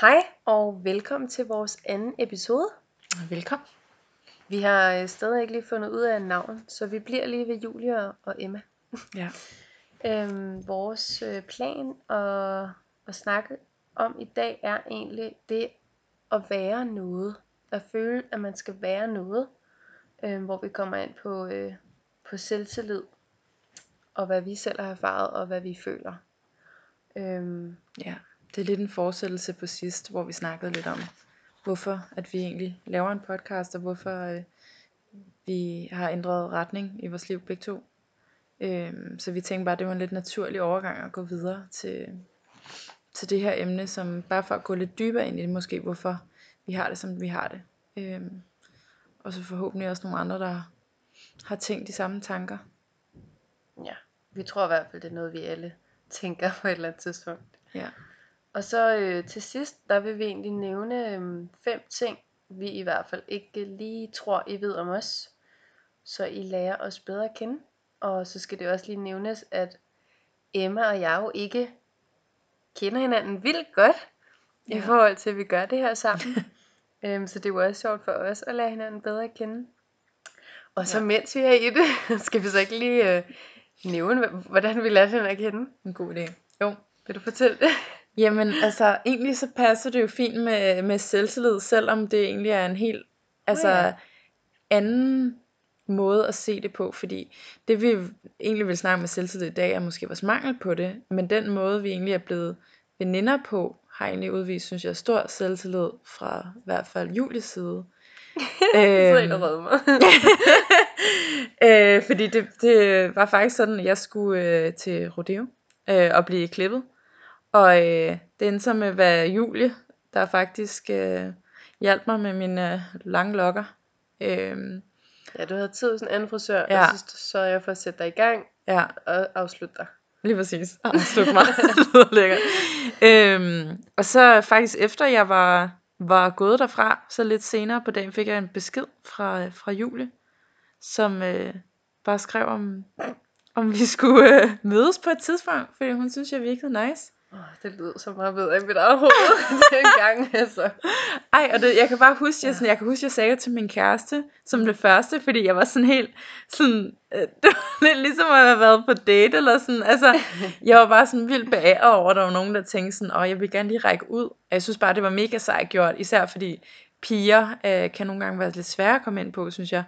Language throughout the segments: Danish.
Hej og velkommen til vores anden episode. Velkommen. Vi har øh, stadig ikke lige fundet ud af navn, så vi bliver lige ved Julia og Emma. Ja. Øhm, vores øh, plan at, at snakke om i dag er egentlig det at være noget. At føle, at man skal være noget. Øhm, hvor vi kommer ind på, øh, på selvtillid. Og hvad vi selv har erfaret, og hvad vi føler. Øhm, ja. Det er lidt en fortsættelse på sidst, hvor vi snakkede lidt om, hvorfor at vi egentlig laver en podcast, og hvorfor øh, vi har ændret retning i vores liv begge to. Øhm, så vi tænkte bare, at det var en lidt naturlig overgang at gå videre til, til det her emne, som bare for at gå lidt dybere ind i det, måske hvorfor vi har det, som vi har det. Øhm, og så forhåbentlig også nogle andre, der har tænkt de samme tanker. ja, vi tror i hvert fald, det er noget, vi alle tænker på et eller andet tidspunkt. Ja. Og så øh, til sidst, der vil vi egentlig nævne øh, fem ting, vi i hvert fald ikke lige tror, I ved om os. Så I lærer os bedre at kende. Og så skal det også lige nævnes, at Emma og jeg jo ikke kender hinanden vildt godt, ja. i forhold til, at vi gør det her sammen. øhm, så det er jo også sjovt for os at lære hinanden bedre at kende. Og så Ja. mens vi er i det, skal vi så ikke lige øh, nævne, hvordan vi lærte hinanden at kende. En god idé. Jo. Vil du fortælle det? Jamen, altså, egentlig så passer det jo fint med, med selvtillid, selvom det egentlig er en helt altså, ja. anden måde at se det på, fordi det vi egentlig vil snakke med selvtillid i dag, er måske vores mangel på det, men den måde, vi egentlig er blevet veninder på, har egentlig udvist, synes jeg, stor selvtillid fra i hvert fald Julies side. Øhm, mig. øh, fordi det, det var faktisk sådan, at jeg skulle øh, til rodeo øh, og blive klippet. Og øh, det endte så med at være Julie, der faktisk øh, hjalp mig med mine øh, lange lokker. Øh, Ja, du havde tid hos en anden frisør, Ja. og så sørgede jeg for at sætte dig i gang ja, og afslutte dig. lige præcis. Slut mig. Det lækkert. Øhm, og så faktisk efter jeg var, var gået derfra, så lidt senere på dagen fik jeg en besked fra, fra Julie, som øh, bare skrev om, om vi skulle øh, mødes på et tidspunkt, fordi hun synes, jeg virkede nice. Oh, det lyder så meget bedre i mit eget hoved dengang, altså. Ej, og det, jeg kan bare huske, jeg, sådan, jeg kan huske, jeg sagde det til min kæreste, som det første, fordi jeg var sådan helt, sådan, øh, det var lidt ligesom at have været på date, eller sådan, altså, jeg var bare sådan vildt beæret over, at der var nogen, der tænkte sådan, åh, jeg vil gerne lige række ud. Og jeg synes bare, det var mega sejt gjort, især fordi piger øh, kan nogle gange være lidt svære at komme ind på, synes jeg.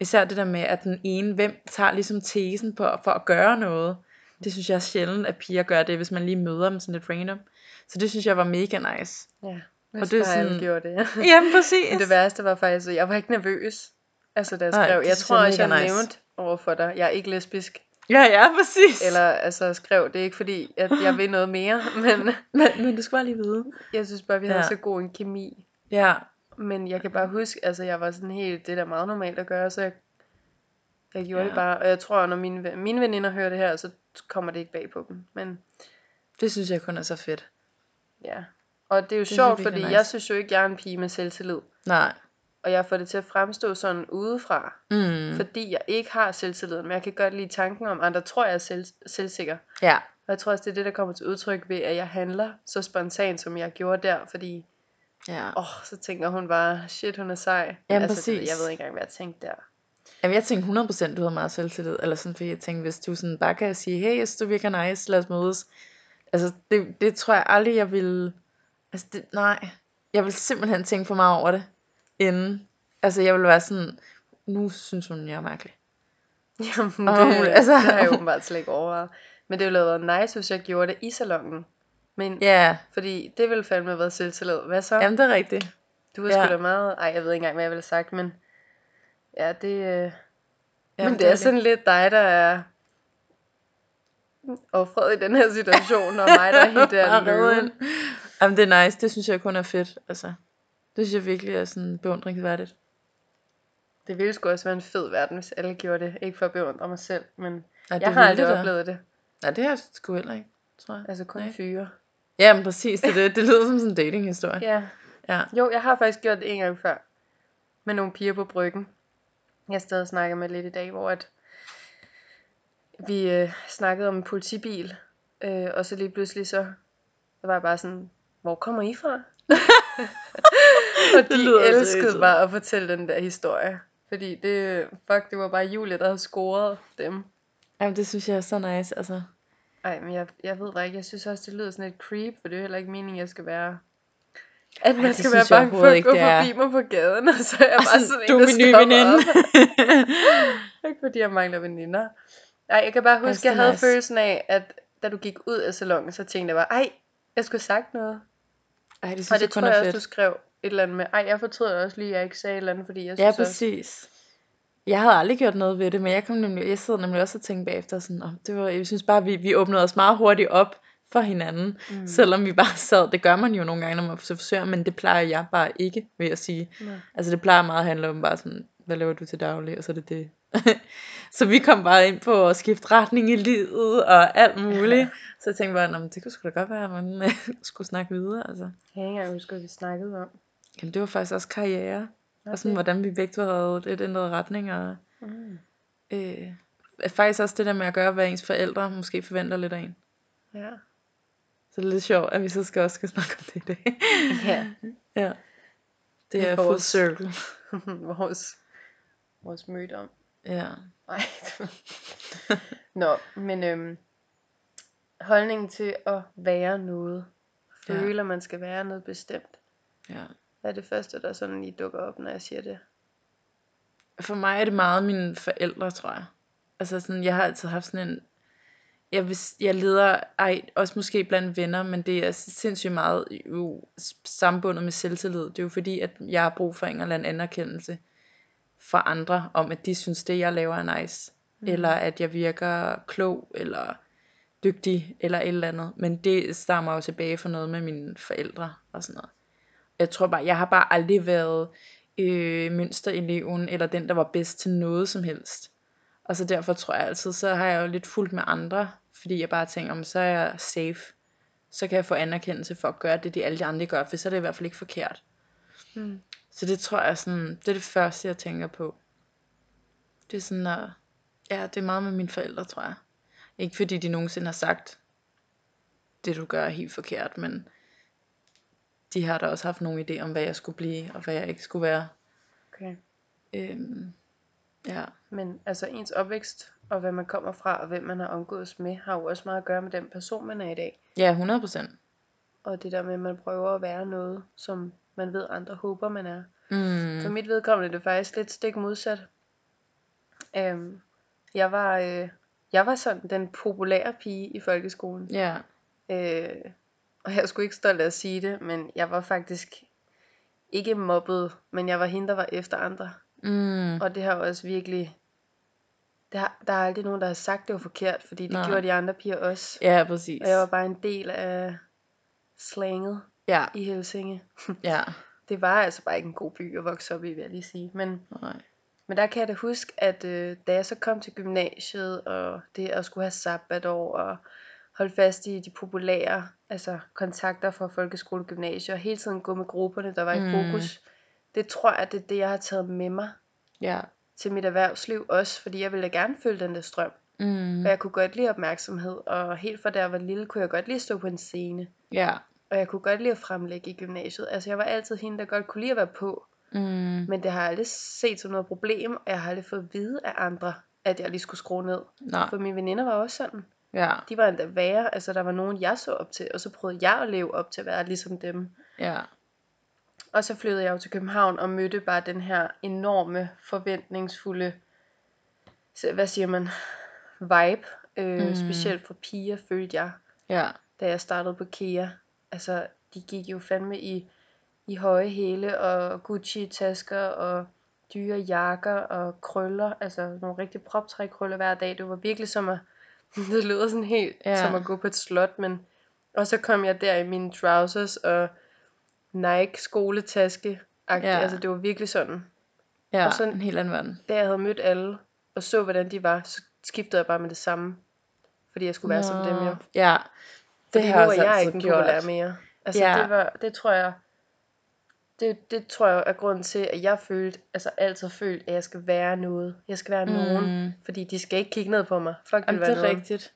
Især det der med, at den ene, hvem tager ligesom tesen på, for at gøre noget. Det synes jeg er sjældent, at piger gør det, hvis man lige møder dem sådan lidt random. Så det synes jeg var mega nice. Ja, hvis Og det er sådan- gjorde det. Jamen, præcis. Men det værste var faktisk, at jeg var ikke nervøs. Altså, da jeg Nej, skrev. det jeg tror jeg også, jeg nice. nævnte over for dig. Jeg er ikke lesbisk. Ja, ja, præcis. Eller altså skrev, det er ikke fordi, at jeg vil noget mere. Men Men, men du skal bare lige vide. jeg synes bare, vi havde Ja. så god en kemi. Ja, Men jeg kan bare huske, altså jeg var sådan helt, det er da meget normalt at gøre, så jeg, jeg gjorde ja. det Ja. bare. Og jeg tror, når mine, mine veninder hører det her, så kommer det ikke bag på dem. Men det synes jeg kun er så fedt. ja. Og det er jo Det er sjovt, virkelig fordi nice. jeg synes jo ikke, jeg er en pige med selvtillid. Nej. Og jeg får det til at fremstå sådan udefra. Mm. Fordi jeg ikke har selvtillid. Men jeg kan godt lide tanken om, at andre tror, jeg er selv, selvsikker. Ja. Og jeg tror også, det er det, der kommer til udtryk ved, at jeg handler så spontant, som jeg gjorde der. Fordi, Ja. åh, så tænker hun bare, shit, hun er sej. Men Jamen, altså, det- præcis. Jeg ved ikke engang, hvad jeg tænkte der. Jamen, jeg tænkte 100% du havde meget selvtillid. Eller sådan, fordi jeg tænkte, hvis du sådan bare kan sige, hey, jeg synes, du virker nice, lad os mødes. Altså, det, det tror jeg aldrig, jeg ville... Altså, det, nej. Jeg vil simpelthen tænke for meget over det. Inden. Altså, jeg vil være sådan, nu synes hun, jeg er mærkelig. Jamen, Og det, hun- altså... det har jeg åbenbart slet ikke overvejet. Men det ville have været nice, hvis jeg gjorde det i salongen. Men, Ja, Fordi det ville fandme have været selvtillid. Hvad så? jamen det er rigtigt. du har sgu ja. da meget... Ej, jeg ved ikke engang, hvad jeg ville have sagt, men... Ja, det... Øh... Jamen, men det er sådan lidt dig, der er offret i den her situation, og mig, der er helt der løven. Jamen det er nice, det synes jeg kun er fedt. Altså, det synes jeg virkelig er sådan beundringsværdigt. Det ville sgu også være en fed verden, hvis alle gjorde det. Ikke for at beundre mig selv, men Ja, jeg har aldrig oplevet det. Nej, det har jeg sgu heller ikke, tror jeg. Altså kun Nej. fyre. Ja, men præcis, det, er det, det lyder som sådan en datinghistorie. Ja. Ja. Jo, jeg har faktisk gjort det en gang før. Med nogle piger på bryggen. Jeg stadig snakker med lidt i dag, hvor at vi øh, snakkede om en politibil. Øh, og så lige pludselig så, var jeg bare sådan, hvor kommer I fra? og Det de lyder elskede bare at fortælle den der historie. Fordi det, fuck, det var bare Julia, der havde scoret dem. Jamen, det synes jeg er så nice, altså. Ej, men jeg, jeg ved bare ikke, jeg synes også, det lyder sådan et creep, for det er heller ikke meningen, jeg skal være... At man det skal være jeg bange for at gå forbi mig på gaden, og så er jeg bare sådan du en, er der min nye veninde. ikke fordi jeg mangler veninder. Nej, jeg kan bare huske, så jeg havde nice. følelsen af, at da du gik ud af salongen, så tænkte jeg bare, ej, jeg skulle have sagt noget. Ej, det Og synes jeg det kun tror jeg også, fedt. du skrev et eller andet med, ej, jeg fortryder også lige, at jeg ikke sagde et eller andet, fordi jeg Ja, synes også... præcis. Jeg havde aldrig gjort noget ved det, men jeg, kom nemlig, jeg sidder nemlig også og tænker bagefter sådan, oh, det var, jeg synes bare, vi, vi åbnede os meget hurtigt op for hinanden, Mm. selvom vi bare sad, det gør man jo nogle gange, når man forsøger, men det plejer jeg bare ikke, vil jeg sige. Nej. Altså det plejer meget at handle om bare sådan, hvad laver du til daglig, og så er det det. så vi kom bare ind på at skifte retning i livet, og alt muligt. Så jeg tænkte bare, "Nå, men det kunne sgu da godt være, at man øh, skulle snakke videre. Altså. Jeg kan ikke engang huske, hvad vi snakkede om. Jamen det var faktisk også karriere, og sådan, Okay. hvordan vi begge havde lidt ændret retning, og Mm. øh, faktisk også det der med at gøre, hvad ens forældre måske forventer lidt af en. Ja. Det er lidt sjovt, at vi så skal også skal snakke om det i dag. Ja. ja. Det er vores- circle. vores, vores møde om. Ja. Nej. Nå, men øhm, holdningen til at være noget. Ja. Føler, man skal være noget bestemt. ja. Hvad er det første, der sådan lige dukker op, når jeg siger det? For mig er det meget mine forældre, tror jeg. Altså sådan, jeg har altid haft sådan en, jeg, hvis, jeg leder, ej, også måske blandt venner, men det er sindssygt meget jo sammenbundet med selvtillid. Det er jo fordi, at jeg har brug for en eller anden anerkendelse fra andre, om at de synes, det jeg laver er nice. Mm. Eller at jeg virker klog, eller dygtig, eller et eller andet. Men det stammer jo tilbage fra noget med mine forældre og sådan noget. Jeg tror bare, jeg har bare aldrig været øh, mønstereleven, eller den, der var bedst til noget som helst. Og så derfor tror jeg altid, så har jeg jo lidt fulgt med andre, fordi jeg bare tænker, om så er jeg safe. Så kan jeg få anerkendelse for at gøre det, de alle de andre gør, for så er det i hvert fald ikke forkert. Mm. Så det tror jeg sådan, det er det første, jeg tænker på. Det er sådan, at, ja, det er meget med mine forældre, tror jeg. Ikke fordi de nogensinde har sagt, det du gør er helt forkert, men de har da også haft nogle idé om, hvad jeg skulle blive, og hvad jeg ikke skulle være. Okay. Øhm, ja, Men altså ens opvækst, og hvad man kommer fra, og hvem man har omgås med, har jo også meget at gøre med den person, man er i dag. ja 100 procent. Og det der med, at man prøver at være noget, som man ved, andre håber, man er. Mm, For mit vedkommende er det faktisk lidt stik modsat. Øhm, jeg var, øh, jeg var sådan den populære pige i folkeskolen. ja, Øh, og jeg skulle ikke stolt af at sige det, men jeg var faktisk ikke mobbet, men jeg var hende, der var efter andre. Mm, Og det har også virkelig... Der, der er aldrig nogen, der har sagt, det var forkert, fordi det Nej. gjorde de andre piger også. ja, præcis. Og jeg var bare en del af slanget Ja, i Helsinge. ja, Det var altså bare ikke en god by at vokse op i, vil jeg lige sige. Men, nej. men der kan jeg da huske, at øh, da jeg så kom til gymnasiet, og det at skulle have sabbatår, og holde fast i de populære altså kontakter fra folkeskole og gymnasie, og hele tiden gå med grupperne, der var i Mm. fokus. Det tror jeg, det er det, jeg har taget med mig Ja, til mit erhvervsliv også, fordi jeg ville da gerne følge den der strøm. mm, Og jeg kunne godt lide opmærksomhed, og helt fra da jeg var lille, kunne jeg godt lide at stå på en scene. ja, Og jeg kunne godt lide at fremlægge i gymnasiet. Altså jeg var altid hende, der godt kunne lide at være på. mm, Men det har jeg aldrig set som noget problem, og jeg har aldrig fået at vide af andre, at jeg lige skulle skrue ned. nej, For mine veninder var også sådan. ja, De var endda værre, altså der var nogen, jeg så op til, og så prøvede jeg at leve op til at være ligesom dem. ja, Og så flyttede jeg jo til København og mødte bare den her enorme, forventningsfulde, hvad siger man, vibe. Øh, Mm. Specielt for piger, følte jeg, ja, da jeg startede på KEA. Altså, de gik jo fandme i, i høje hæle og Gucci-tasker og dyre jakker og krøller. Altså, nogle rigtig proptræk-krøller hver dag. Det var virkelig som at, det lyder sådan helt ja. som at gå på et slot, men og så kom jeg der i mine trousers og Nike skoletaske. Ja. Ja. Altså, det var virkelig sådan. ja, Og sådan- en helt anden verden. Da jeg havde mødt alle og så, hvordan de var, så skiftede jeg bare med det samme. Fordi jeg skulle være som dem, jo. Nå, Ja, Fordi det nu har er jeg altid ikke den gjort. populære mere. Altså Ja. det var, det tror jeg, det, det tror jeg er grunden til, at jeg følte, altså altid følt, at jeg skal være noget. Jeg skal være mm. nogen, fordi de skal ikke kigge ned på mig. Folk vil Jamen, være det er noget. rigtigt.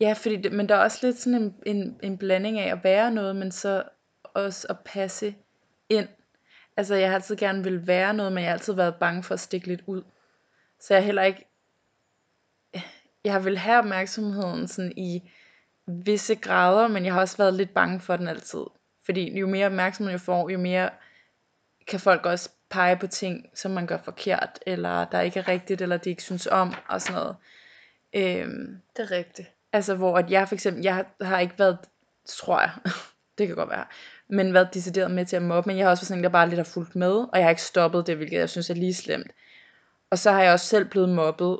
Ja, fordi det, men der er også lidt sådan en, en, en blanding af at være noget, men så også at passe ind. Altså jeg har altid gerne vil være noget, men jeg har altid været bange for at stikke lidt ud. Så jeg er heller ikke, jeg vil have opmærksomheden sådan i visse grader, men jeg har også været lidt bange for den altid. Fordi jo mere opmærksomhed jeg får, jo mere kan folk også pege på ting, som man gør forkert, eller der ikke er rigtigt, eller de ikke synes om, og sådan noget. Øhm, Det er rigtigt. altså hvor at jeg for eksempel, jeg har ikke været, tror jeg, det kan godt være, men været decideret med til at mobbe, men jeg har også været sådan en, der bare lidt har fulgt med, og jeg har ikke stoppet det, hvilket jeg synes er lige slemt. Og så har jeg også selv blevet mobbet.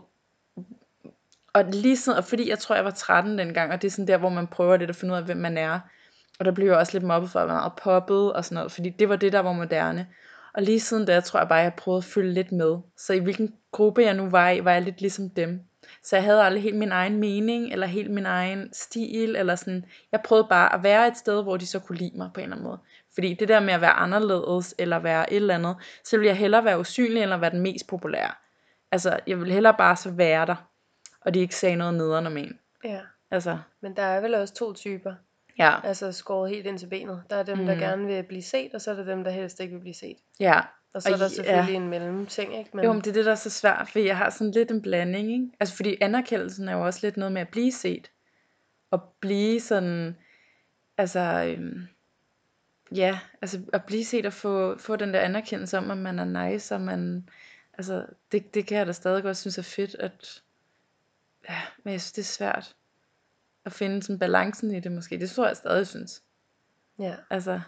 Og lige sådan, og fordi jeg tror, jeg var 13 dengang, og det er sådan der, hvor man prøver lidt at finde ud af, hvem man er. Og der blev jeg også lidt mobbet for at være meget poppet og sådan noget, fordi det var det, der var moderne. Og lige siden da, tror jeg bare, jeg prøvede at følge lidt med. Så i hvilken gruppe jeg nu var i, var jeg lidt ligesom dem. Så jeg havde aldrig helt min egen mening, eller helt min egen stil, eller sådan. Jeg prøvede bare at være et sted, hvor de så kunne lide mig på en eller anden måde. Fordi det der med at være anderledes, eller være et eller andet, så ville jeg hellere være usynlig, eller være den mest populære. Altså, jeg ville hellere bare så være der, og de ikke sagde noget nederen om en. Ja. Altså, Men der er vel også to typer. ja, Altså skåret helt ind til benet. Der er dem, mm. der gerne vil blive set, og så er der dem, der helst ikke vil blive set. ja. Og så Og er der ja. selvfølgelig en mellemting, ikke? Men, Jo, men det er det, der er så svært, for jeg har sådan lidt en blanding, ikke? Altså, fordi anerkendelsen er jo også lidt noget med at blive set. Og blive sådan, altså, øhm, ja, altså at blive set og få, få den der anerkendelse om, at man er nice, og man, altså, det, det kan jeg da stadig godt synes er fedt, at, ja, men jeg synes, det er svært at finde sådan balancen i det måske. Det tror jeg stadig synes. ja. Altså,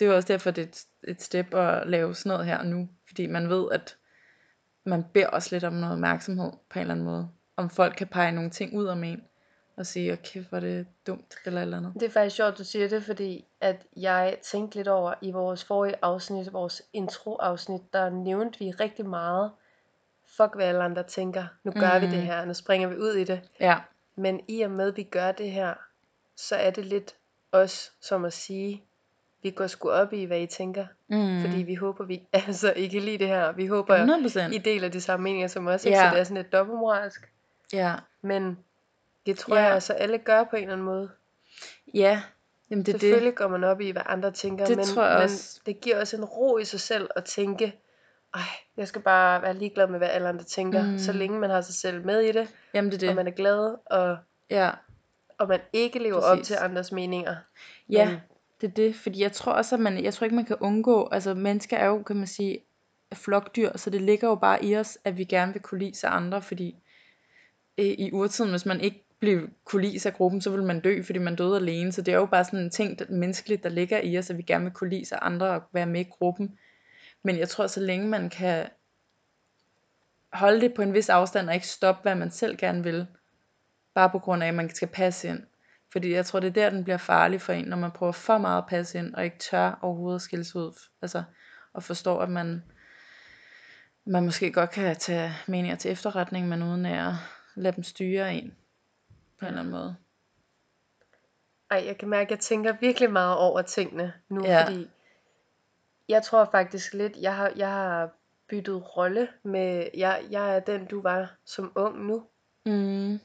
det er jo også derfor, det er et, et step at lave sådan noget her nu. Fordi man ved, at man beder også lidt om noget opmærksomhed på en eller anden måde. Om folk kan pege nogle ting ud om en. Og sige, okay, hvor er det dumt, eller eller andet. Det er faktisk sjovt, du siger det, fordi at jeg tænkte lidt over i vores forrige afsnit, vores intro-afsnit, der nævnte vi rigtig meget, fuck hvad alle andre tænker, nu gør mm. vi det Mm. her, nu springer vi ud i det. Ja, Men i og med, at vi gør det her, så er det lidt os, som at sige, vi går sgu op i, hvad I tænker. mm. Fordi vi håber, vi altså I kan lide det her. Vi håber, 100 procent. I deler de samme meninger som os, ikke? Ja. så det er sådan lidt dobbeltmoralsk. Ja, Men det tror Ja. jeg altså alle gør på en eller anden måde. ja. Jamen det Selvfølgelig det. går man op i, hvad andre tænker, Det men, tror jeg men også. det giver også en ro i sig selv at tænke, ej, jeg skal bare være ligeglad med, hvad alle andre tænker, mm. så længe man har sig selv med i det, Jamen det er og det. man er glad, og, Ja, og man ikke lever op Præcis. til andres meninger. ja. Men, det er det, fordi jeg tror også, at man, jeg tror ikke, man kan undgå, altså mennesker er jo, kan man sige, flokdyr, så det ligger jo bare i os, at vi gerne vil kunne lide sig andre, fordi øh, i urtiden, hvis man ikke blev kunne lide sig gruppen, så ville man dø, fordi man døde alene, så det er jo bare sådan en ting der, menneskeligt, der ligger i os, at vi gerne vil kunne lide sig andre og være med i gruppen. Men jeg tror, så længe man kan holde det på en vis afstand og ikke stoppe, hvad man selv gerne vil, bare på grund af, at man skal passe ind. Fordi jeg tror, det er der, den bliver farlig for en, når man prøver for meget at passe ind, og ikke tør overhovedet at skille sig ud. Altså, og forstår, at man, man måske godt kan tage meninger til efterretning, men uden at lade dem styre en på en eller anden måde. ej, jeg kan mærke, at jeg tænker virkelig meget over tingene nu, Ja. fordi jeg tror faktisk lidt, jeg har, jeg har byttet rolle med, jeg, jeg er den, du var som ung nu. Mm,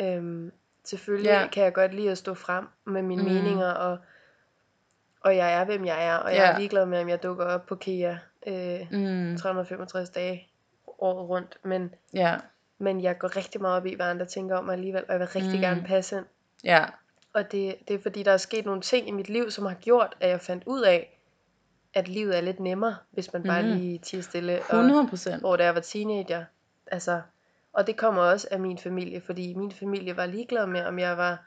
Øhm, selvfølgelig Ja. kan jeg godt lide at stå frem med mine Mm. meninger, og, og jeg er, hvem jeg er, og jeg Ja. er ligeglad med, om jeg dukker op på KEA øh, mm, 365 dage året rundt, men, ja, men jeg går rigtig meget op i, hvad andre tænker om mig alligevel, og jeg vil rigtig Mm. gerne passe ind. ja, Og det, det er fordi, der er sket nogle ting i mit liv, som har gjort, at jeg fandt ud af, at livet er lidt nemmere, hvis man bare Mm. lige tiger stille. Og, 100 procent. hvor da jeg var teenager. Altså, og det kommer også af min familie, fordi min familie var ligeglad med, om jeg var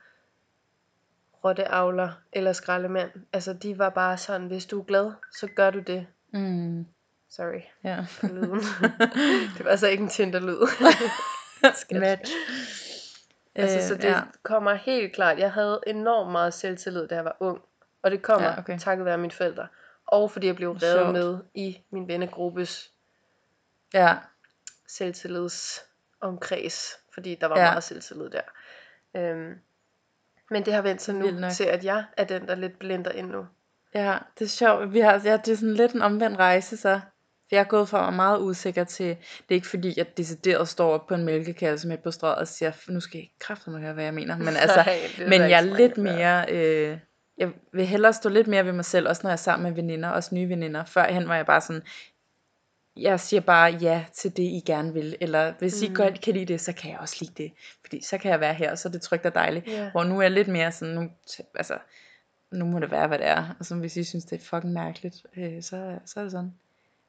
rotteavler eller skraldemand. Altså, de var bare sådan, hvis du er glad, så gør du det. Mm, Sorry ja. det var altså ikke en Tinder-lyd. Match. altså, så Øh, det ja. kommer helt klart. Jeg havde enormt meget selvtillid, da jeg var ung. Og det kommer Ja, okay. takket være mine forældre. Og fordi jeg blev reddet med i min vennegruppes Ja, selvtillidsomkreds, fordi der var Ja. meget selvtillid der. Øhm, men det har vendt sig nu til, at jeg er den, der lidt blinder ind nu. ja, det er sjovt. Vi har, ja, det er sådan lidt en omvendt rejse, så. Jeg er gået fra meget usikker til, det er ikke fordi, jeg decideret står op på en mælkekasse med på strøget og siger, nu skal I kraftedeme høre, hvad jeg mener. Men altså, Nej, men jeg er lidt mere, øh, jeg vil hellere stå lidt mere ved mig selv, også når jeg er sammen med veninder, også nye veninder. Førhen var jeg bare sådan, jeg siger bare ja til det, I gerne vil. Eller hvis mm. I godt kan lide det, så kan jeg også lide det. Fordi så kan jeg være her, og så er det trygt og dejligt. Ja. Hvor nu er jeg lidt mere sådan, nu, altså, nu må det være, hvad det er. Og så hvis I synes, det er fucking mærkeligt, øh, så, så er det sådan.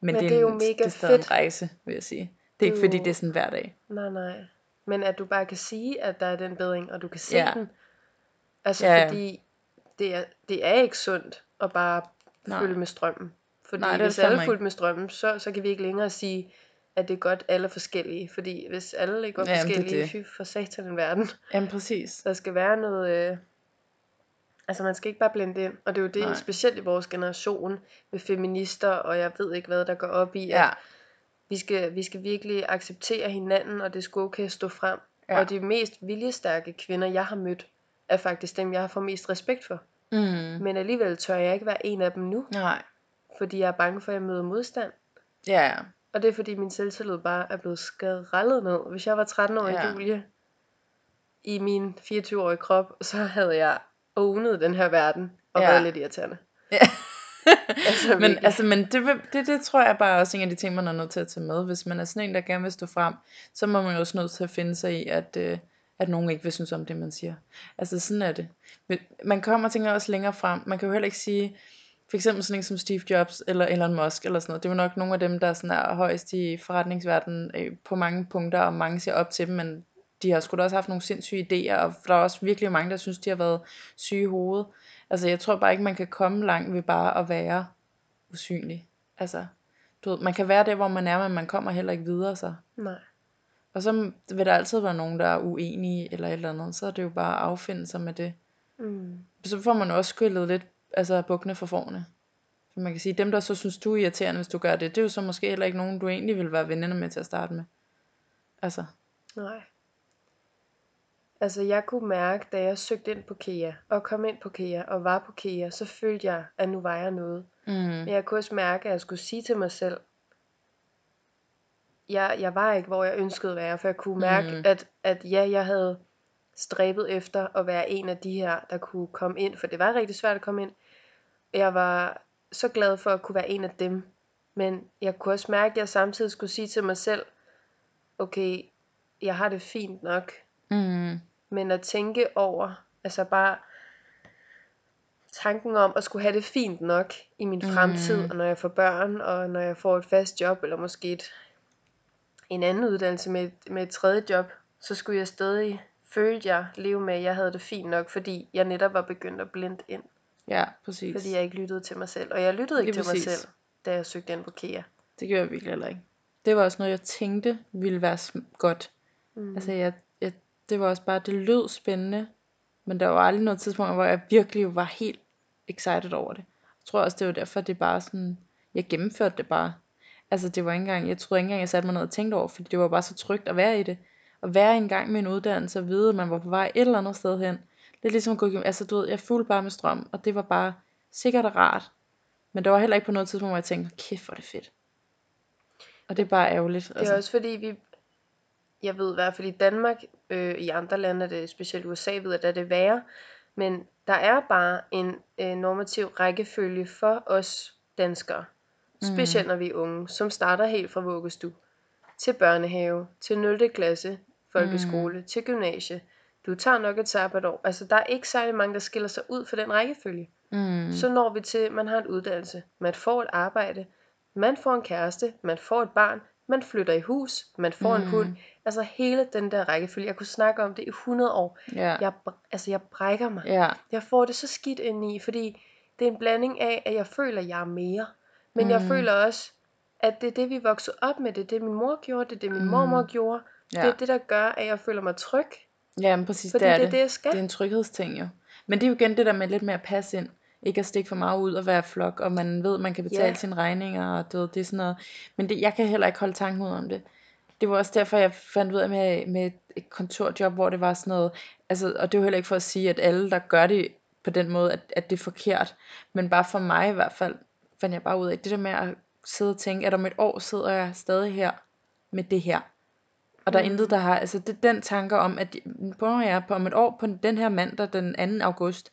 Men, Men det, er jo en, mega det er stadig en fedt. rejse, vil jeg sige. Det er ikke fordi, det er sådan hver dag. Nej, nej. Men at du bare kan sige, at der er den bedring, og du kan se Ja. den. Altså ja. fordi det er, det er ikke sundt at bare Nej. følge med strømmen. Fordi Nej, det er hvis alle fandme fulgte med strømmen, så, så kan vi ikke længere sige, at det er godt, alle er forskellige. Fordi hvis alle ikke var Jamen, det er forskellige, det. fy for satan en verden. Jamen præcis. Der skal være noget... Øh, altså man skal ikke bare blende ind. Og det er jo det, Nej. Specielt i vores generation, med feminister, og jeg ved ikke hvad, der går op i, Ja, at vi skal, vi skal virkelig acceptere hinanden, og det skal okay at stå frem. Ja. Og de mest viljestærke kvinder, jeg har mødt, er faktisk dem, jeg har fået mest respekt for. mm. Men alligevel tør jeg ikke være en af dem nu, nej. Fordi jeg er bange for, at jeg møder modstand. Ja, ja. Og det er fordi min selvtillid bare er blevet skrællet ned. Hvis jeg var 13 år Ja. Julie, i min 24-årige krop, så havde jeg ownet den her verden, og Ja. været lidt irriterende. Ja. Altså, men, virkelig. altså, men det, det, det tror jeg bare også en af de ting, man er nødt til at tage med. Hvis man er sådan en, der gerne vil stå frem, så må man jo også nødt til at finde sig i, at, øh, at nogen ikke vil synes om det, man siger. Altså sådan er det. Man kommer og tænker også længere frem. Man kan jo heller ikke sige, for eksempel sådan en som Steve Jobs eller Elon Musk eller sådan noget. Det er jo nok nogle af dem, der sådan er højst i forretningsverdenen øh, på mange punkter, og mange ser op til dem, men de har sgu da også haft nogle sindssyge idéer, og der er også virkelig mange, der synes, de har været syge i hovedet. Altså jeg tror bare ikke, man kan komme langt ved bare at være usynlig. Altså, du ved, man kan være der, hvor man er, men man kommer heller ikke videre så. Nej. Og så vil der altid være nogen, der er uenige eller et eller andet. Så er det jo bare at affinde sig med det. Mm. Så får man også skyllet lidt altså bukkene for forne. Så man kan sige, dem der så synes, du er irriterende, hvis du gør det, det er jo så måske heller ikke nogen, du egentlig vil være veninder med til at starte med. Altså, Nej. Altså jeg kunne mærke, da jeg søgte ind på KEA, og kom ind på KEA, og var på KEA, så følte jeg, at nu var jeg noget. mm, Men jeg kunne også mærke, at jeg skulle sige til mig selv, jeg, jeg var ikke, hvor jeg ønskede at være, for jeg kunne mærke, mm. at, at ja, jeg havde stræbet efter at være en af de her, der kunne komme ind, for det var rigtig svært at komme ind. Jeg var så glad for at kunne være en af dem, men jeg kunne også mærke, at jeg samtidig skulle sige til mig selv, okay, jeg har det fint nok, mm, men at tænke over, altså bare tanken om at skulle have det fint nok i min fremtid, Mm. og når jeg får børn, og når jeg får et fast job, eller måske et, en anden uddannelse med, et- med et tredje job, så skulle jeg stadig, følte jeg, leve med, at jeg havde det fint nok, fordi jeg netop var begyndt at blinde ind, ja, præcis. fordi jeg ikke lyttede til mig selv. Og jeg lyttede ikke Lige til mig præcis. selv, da jeg søgte ind på KEA. Det gjorde jeg virkelig heller ikke. Det var også noget, jeg tænkte ville være sm- godt. Mm. Altså, jeg, jeg, det var også bare, det lød spændende, men der var aldrig noget tidspunkt, hvor jeg virkelig var helt excited over det. Jeg tror også, det var derfor, det bare sådan, jeg gennemførte det bare. Altså, det var ikke engang, jeg troede ikke engang, jeg satte mig ned og tænkte over, fordi det var bare så trygt at være i det. At være en gang med en uddannelse og vide, at man var på vej et eller andet sted hen. Lidt ligesom at gå igennem, altså du ved, jeg fulgte bare med strøm, og det var bare sikkert og rart. Men der var heller ikke på noget tidspunkt, hvor jeg tænkte, kæft, hvor er det fedt. Og det er bare ærgerligt. Det er også fordi, vi, jeg ved i hvert fald i Danmark, øh, i andre lande, det specielt USA, ved jeg, at det er værre, men der er bare en øh, normativ rækkefølge for os danskere, specielt når vi er unge, som starter helt fra vuggestue til børnehave, til 0. klasse, folkeskole, mm. til gymnasie. Du tager nok et sabbatår. Altså, der er ikke særlig mange, der skiller sig ud for den rækkefølge. mm, Så når vi til, at man har en uddannelse, man får et arbejde, man får en kæreste, man får et barn, man flytter i hus, man får mm. en hund. Altså hele den der rækkefølge. Jeg kunne snakke om det i 100 år. ja, Jeg, altså jeg brækker mig. ja, Jeg får det så skidt ind i, fordi det er en blanding af, at jeg føler, at jeg er mere. Men mm. jeg føler også, at det er det, vi voksede op med. Det er det, min mor gjorde. Det er det, min Mm. mormor gjorde. ja. Det er det, der gør, at jeg føler mig tryg. Ja, men præcis, Fordi det er det det. jeg skal. Det er en tryghedsting jo. Men det er jo igen det der med lidt mere at passe ind. Ikke at stikke for meget ud og være flok, og man ved, man kan betale Ja. sine regninger, og du ved, det er sådan noget. Men det, jeg kan heller ikke holde tanken ud om det. Det var også derfor, jeg fandt ud af med, med et- et kontorjob, hvor det var sådan noget, altså, og det er jo heller ikke for at sige, at alle, der gør det på den måde, at, at det er forkert. Men bare for mig i hvert fald, fandt jeg bare ud af, det der med at sidde og tænke, at om et år sidder jeg stadig her med det her. Og der er Mm. intet, der har, altså det, den tanke om, at på, ja, på om et år, på den her mandag, den 2. august,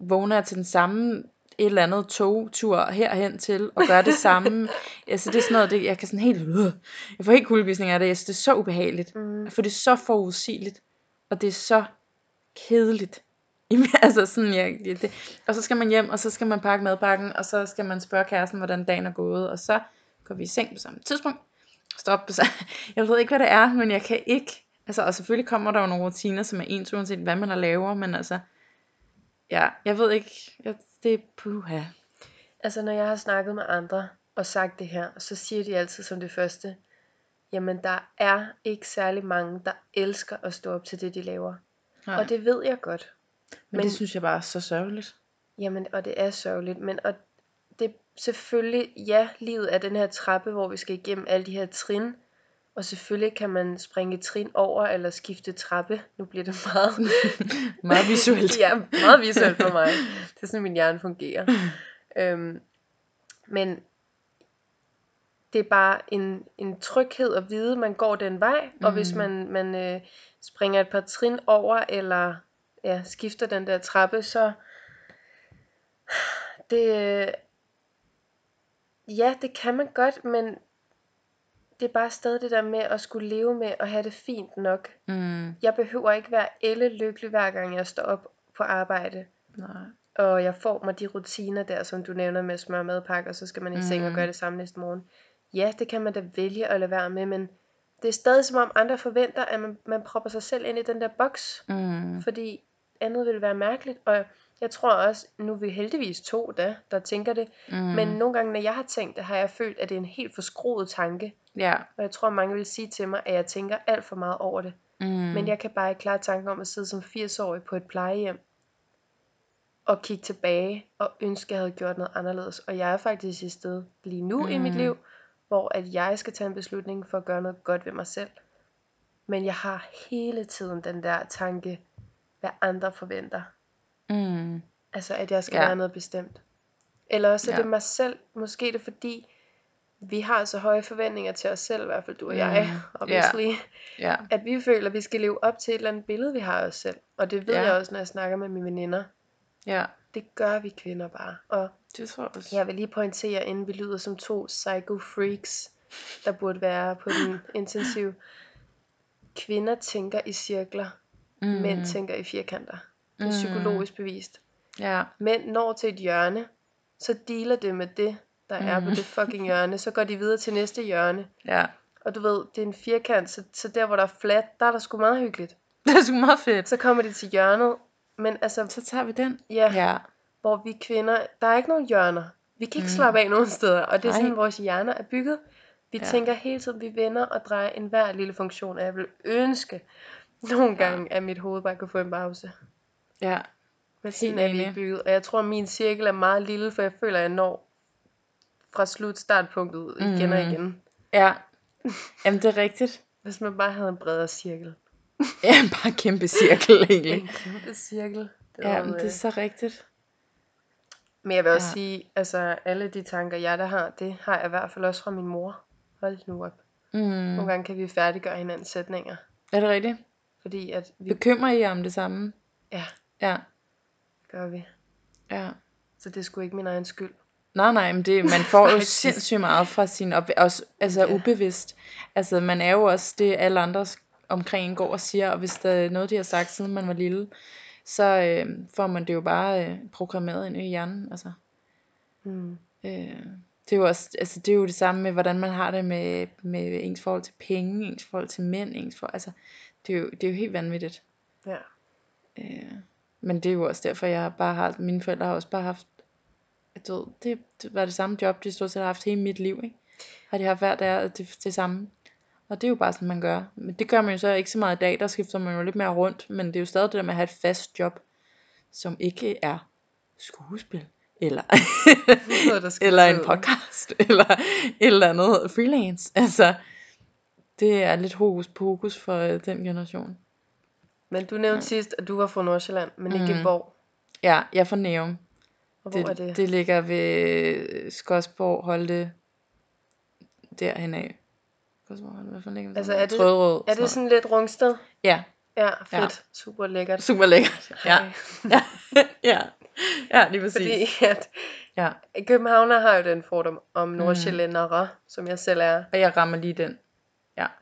vågner jeg til den samme et eller andet togtur herhen til, og gør det samme. altså det er sådan noget, det, jeg kan sådan helt, øh, jeg får helt kuldegysning af det, jeg synes, det er så ubehageligt. Mm. For det er så forudsigeligt, og det er så kedeligt. Altså sådan, ja, det, og så skal man hjem, og så skal man pakke madpakken, og så skal man spørge kæresten, hvordan dagen er gået, og så går vi i seng på samme tidspunkt. Stop. Jeg ved ikke, hvad det er, men jeg kan ikke. Altså, og selvfølgelig kommer der jo nogle rutiner, som er ens, uanset hvad man laver, men altså, ja, jeg ved ikke, jeg, det er puha. Altså, når jeg har snakket med andre og sagt det her, så siger de altid som det første, jamen der er ikke særlig mange, der elsker at stå op til det, de laver. Nej. Og det ved jeg godt. men, men det synes jeg bare er så sørgeligt. Jamen, og det er sørgeligt, men og selvfølgelig, ja, livet er den her trappe, hvor vi skal igennem alle de her trin, og selvfølgelig kan man springe trin over, eller skifte trappe. Nu bliver det meget, Meget visuelt. ja, meget visuelt for mig. Det er sådan, min hjerne fungerer. Øhm, men det er bare en, en tryghed at vide, at man går den vej, og hvis Mm. man, man øh, springer et par trin over, eller ja, skifter den der trappe, så det, ja, det kan man godt, men det er bare stadig det der med at skulle leve med og have det fint nok. Mm, Jeg behøver ikke være elle lykkelig hver gang jeg står op på arbejde, nej. og jeg får mig de rutiner der, som du nævner med at smøre madpakke, og så skal man i seng og Mm. gøre det samme næste morgen. Ja, det kan man da vælge at lade være med, men det er stadig som om andre forventer, at man, man propper sig selv ind i den der boks, Mm, fordi andet vil være mærkeligt, og jeg tror også, nu er vi heldigvis to da, der tænker det, mm, men nogle gange, når jeg har tænkt det, har jeg følt, at det er en helt forskruet tanke, ja. og jeg tror, mange vil sige til mig, at jeg tænker alt for meget over det. Mm, Men jeg kan bare ikke klare tanken om at sidde som 80-årig på et plejehjem og kigge tilbage og ønske, at jeg havde gjort noget anderledes. Og jeg er faktisk i sted lige nu mm. i mit Mm. liv, hvor at jeg skal tage en beslutning for at gøre noget godt ved mig selv. Men jeg har hele tiden den der tanke, hvad andre forventer. Mm, Altså, at jeg skal Ja. være noget bestemt. Eller også er Ja. det mig selv. Måske er det fordi, vi har så høje forventninger til os selv, i hvert fald du og jeg, Mm. obviously. ja. At vi føler, at vi skal leve op til et eller andet billede, vi har af os selv. Og det ved Ja. jeg også, når jeg snakker med mine veninder. Ja, Det gør vi kvinder bare. Og det tror jeg også. jeg vil lige pointere, inden vi lyder som to psycho freaks, der burde være på den intensiv. Kvinder tænker i cirkler, mm. mænd tænker i firkanter. Det er psykologisk bevist. Ja, Mænd når til et hjørne, så dealer det med det, der er på Mm. det fucking hjørne. Så går de videre til næste hjørne. ja. Og du ved, det er en firkant, så, så der hvor der er flat, der er der sgu meget hyggeligt. Det er sgu meget fedt. Så kommer de til hjørnet, men altså, Så tager vi den. ja, Ja. hvor vi kvinder, der er ikke nogen hjørner. Vi kan ikke Mm. slappe af nogen steder, og det er sådan, Nej. vores hjerner er bygget. Vi Ja. ja. tænker hele tiden, vi vender og drejer enhver lille funktion, og jeg vil ønske nogle Ja. gange, at mit hoved bare kunne få en pause. Ja. Sådan Helt er vi ikke bygget, og jeg tror, at min cirkel er meget lille, for jeg føler, at jeg når fra slut startpunktet igen og Mm. igen. Ja. Jamen, det er rigtigt. Hvis man bare havde en bredere cirkel. Ja, bare en kæmpe cirkel egentlig. En kæmpe cirkel. Det Ja, men det er øh, så rigtigt. Men jeg vil også Ja. sige, altså alle de tanker, jeg der har, det har jeg i hvert fald også fra min mor. Hold nu op. Mm. Nogle gange kan vi færdiggøre hinandens sætninger. Er det rigtigt? Fordi at vi Bekymrer I jer om det samme? Ja. Ja. gør vi. Ja. Så det er sgu ikke min egen skyld. Nej, nej, men det, man får jo sindssygt meget fra sin op, også, altså Ja. ubevidst. Altså, man er jo også det, alle andre omkring går og siger, og hvis der er noget, de har sagt, siden man var lille, så øh, får man det jo bare øh, programmeret ind i hjernen. Altså, Mm. øh, det er jo også, altså, det er jo det samme med, hvordan man har det med, med ens forhold til penge, ens forhold til mænd, ens forhold, altså, det er jo, det er jo helt vanvittigt. Ja. Øh, men det er jo også derfor, jeg bare har, mine forældre har også bare haft, du ved, det, det var det samme job, de stort set har haft hele mit liv, ikke? Har de haft hver dag det, det samme. Og det er jo bare sådan, man gør. Men det gør man jo så ikke så meget i dag, der skifter man jo lidt mere rundt, men det er jo stadig det der med at have et fast job, som ikke er skuespil, eller, Noget, der eller en podcast, eller et eller andet freelance. Altså, det er lidt hokus pokus for øh, den generation. Men du nævnte Ja. sidst, at du var fra Nordsjælland, men ikke Mm. hvor. Ja, jeg er fra Nærum. Og hvor det, er det? det ligger ved Skodsborg, Holte, derhen af. Altså, er det- Trøderød, Er det sådan lidt rungsted? Ja, Ja, fedt. Ja. Super lækkert. Super lækkert. Ja. Ja. ja. Ja, lige præcis. Fordi at Ja. Københavner har jo den fordom om nordsjællændere, som jeg selv er. Og jeg rammer lige den.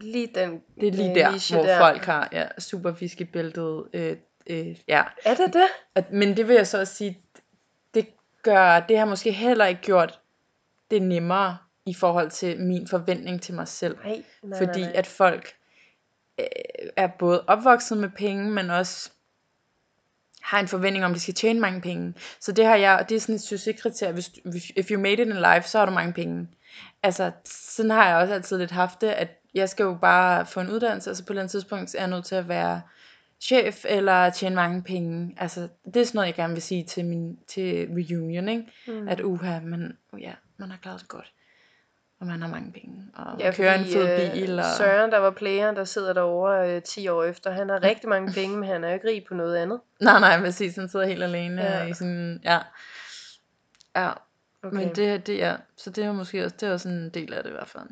Lige den Det er lige øh, der, niche hvor der. folk har ja, super fiskebæltet. Øh, øh, ja. Er det det? Men det vil jeg så også sige, det gør, det har måske heller ikke gjort det nemmere i forhold til min forventning til mig selv. Nej, nej, fordi nej, nej. at folk øh, er både opvokset med penge, men også har en forventning om, at de skal tjene mange penge. Så det har jeg, det er sådan et succeskriterie, hvis, if you made it in life, så har du mange penge. Altså, sådan har jeg også altid lidt haft det, at jeg skal jo bare få en uddannelse, og så på et eller andet tidspunkt er jeg nødt til at være chef, eller tjene mange penge. Altså, det er sådan noget, jeg gerne vil sige til, min, til reunion, ikke? Mm. At uha, man, oh ja, man har klaret det godt. Og man har mange penge, og man Ja, kører en fordi, fed øh, bil. Og... Søren, der var playeren, der sidder derovre øh, 10 år efter, han har rigtig mange penge, men han er jo ikke rig på noget andet. Nej, nej, præcis. Han sidder helt alene Ja. ja. i sin... Ja. Ja, Okay. okay. men det, det er... Så det er måske også, det er også en del af det i hvert fald.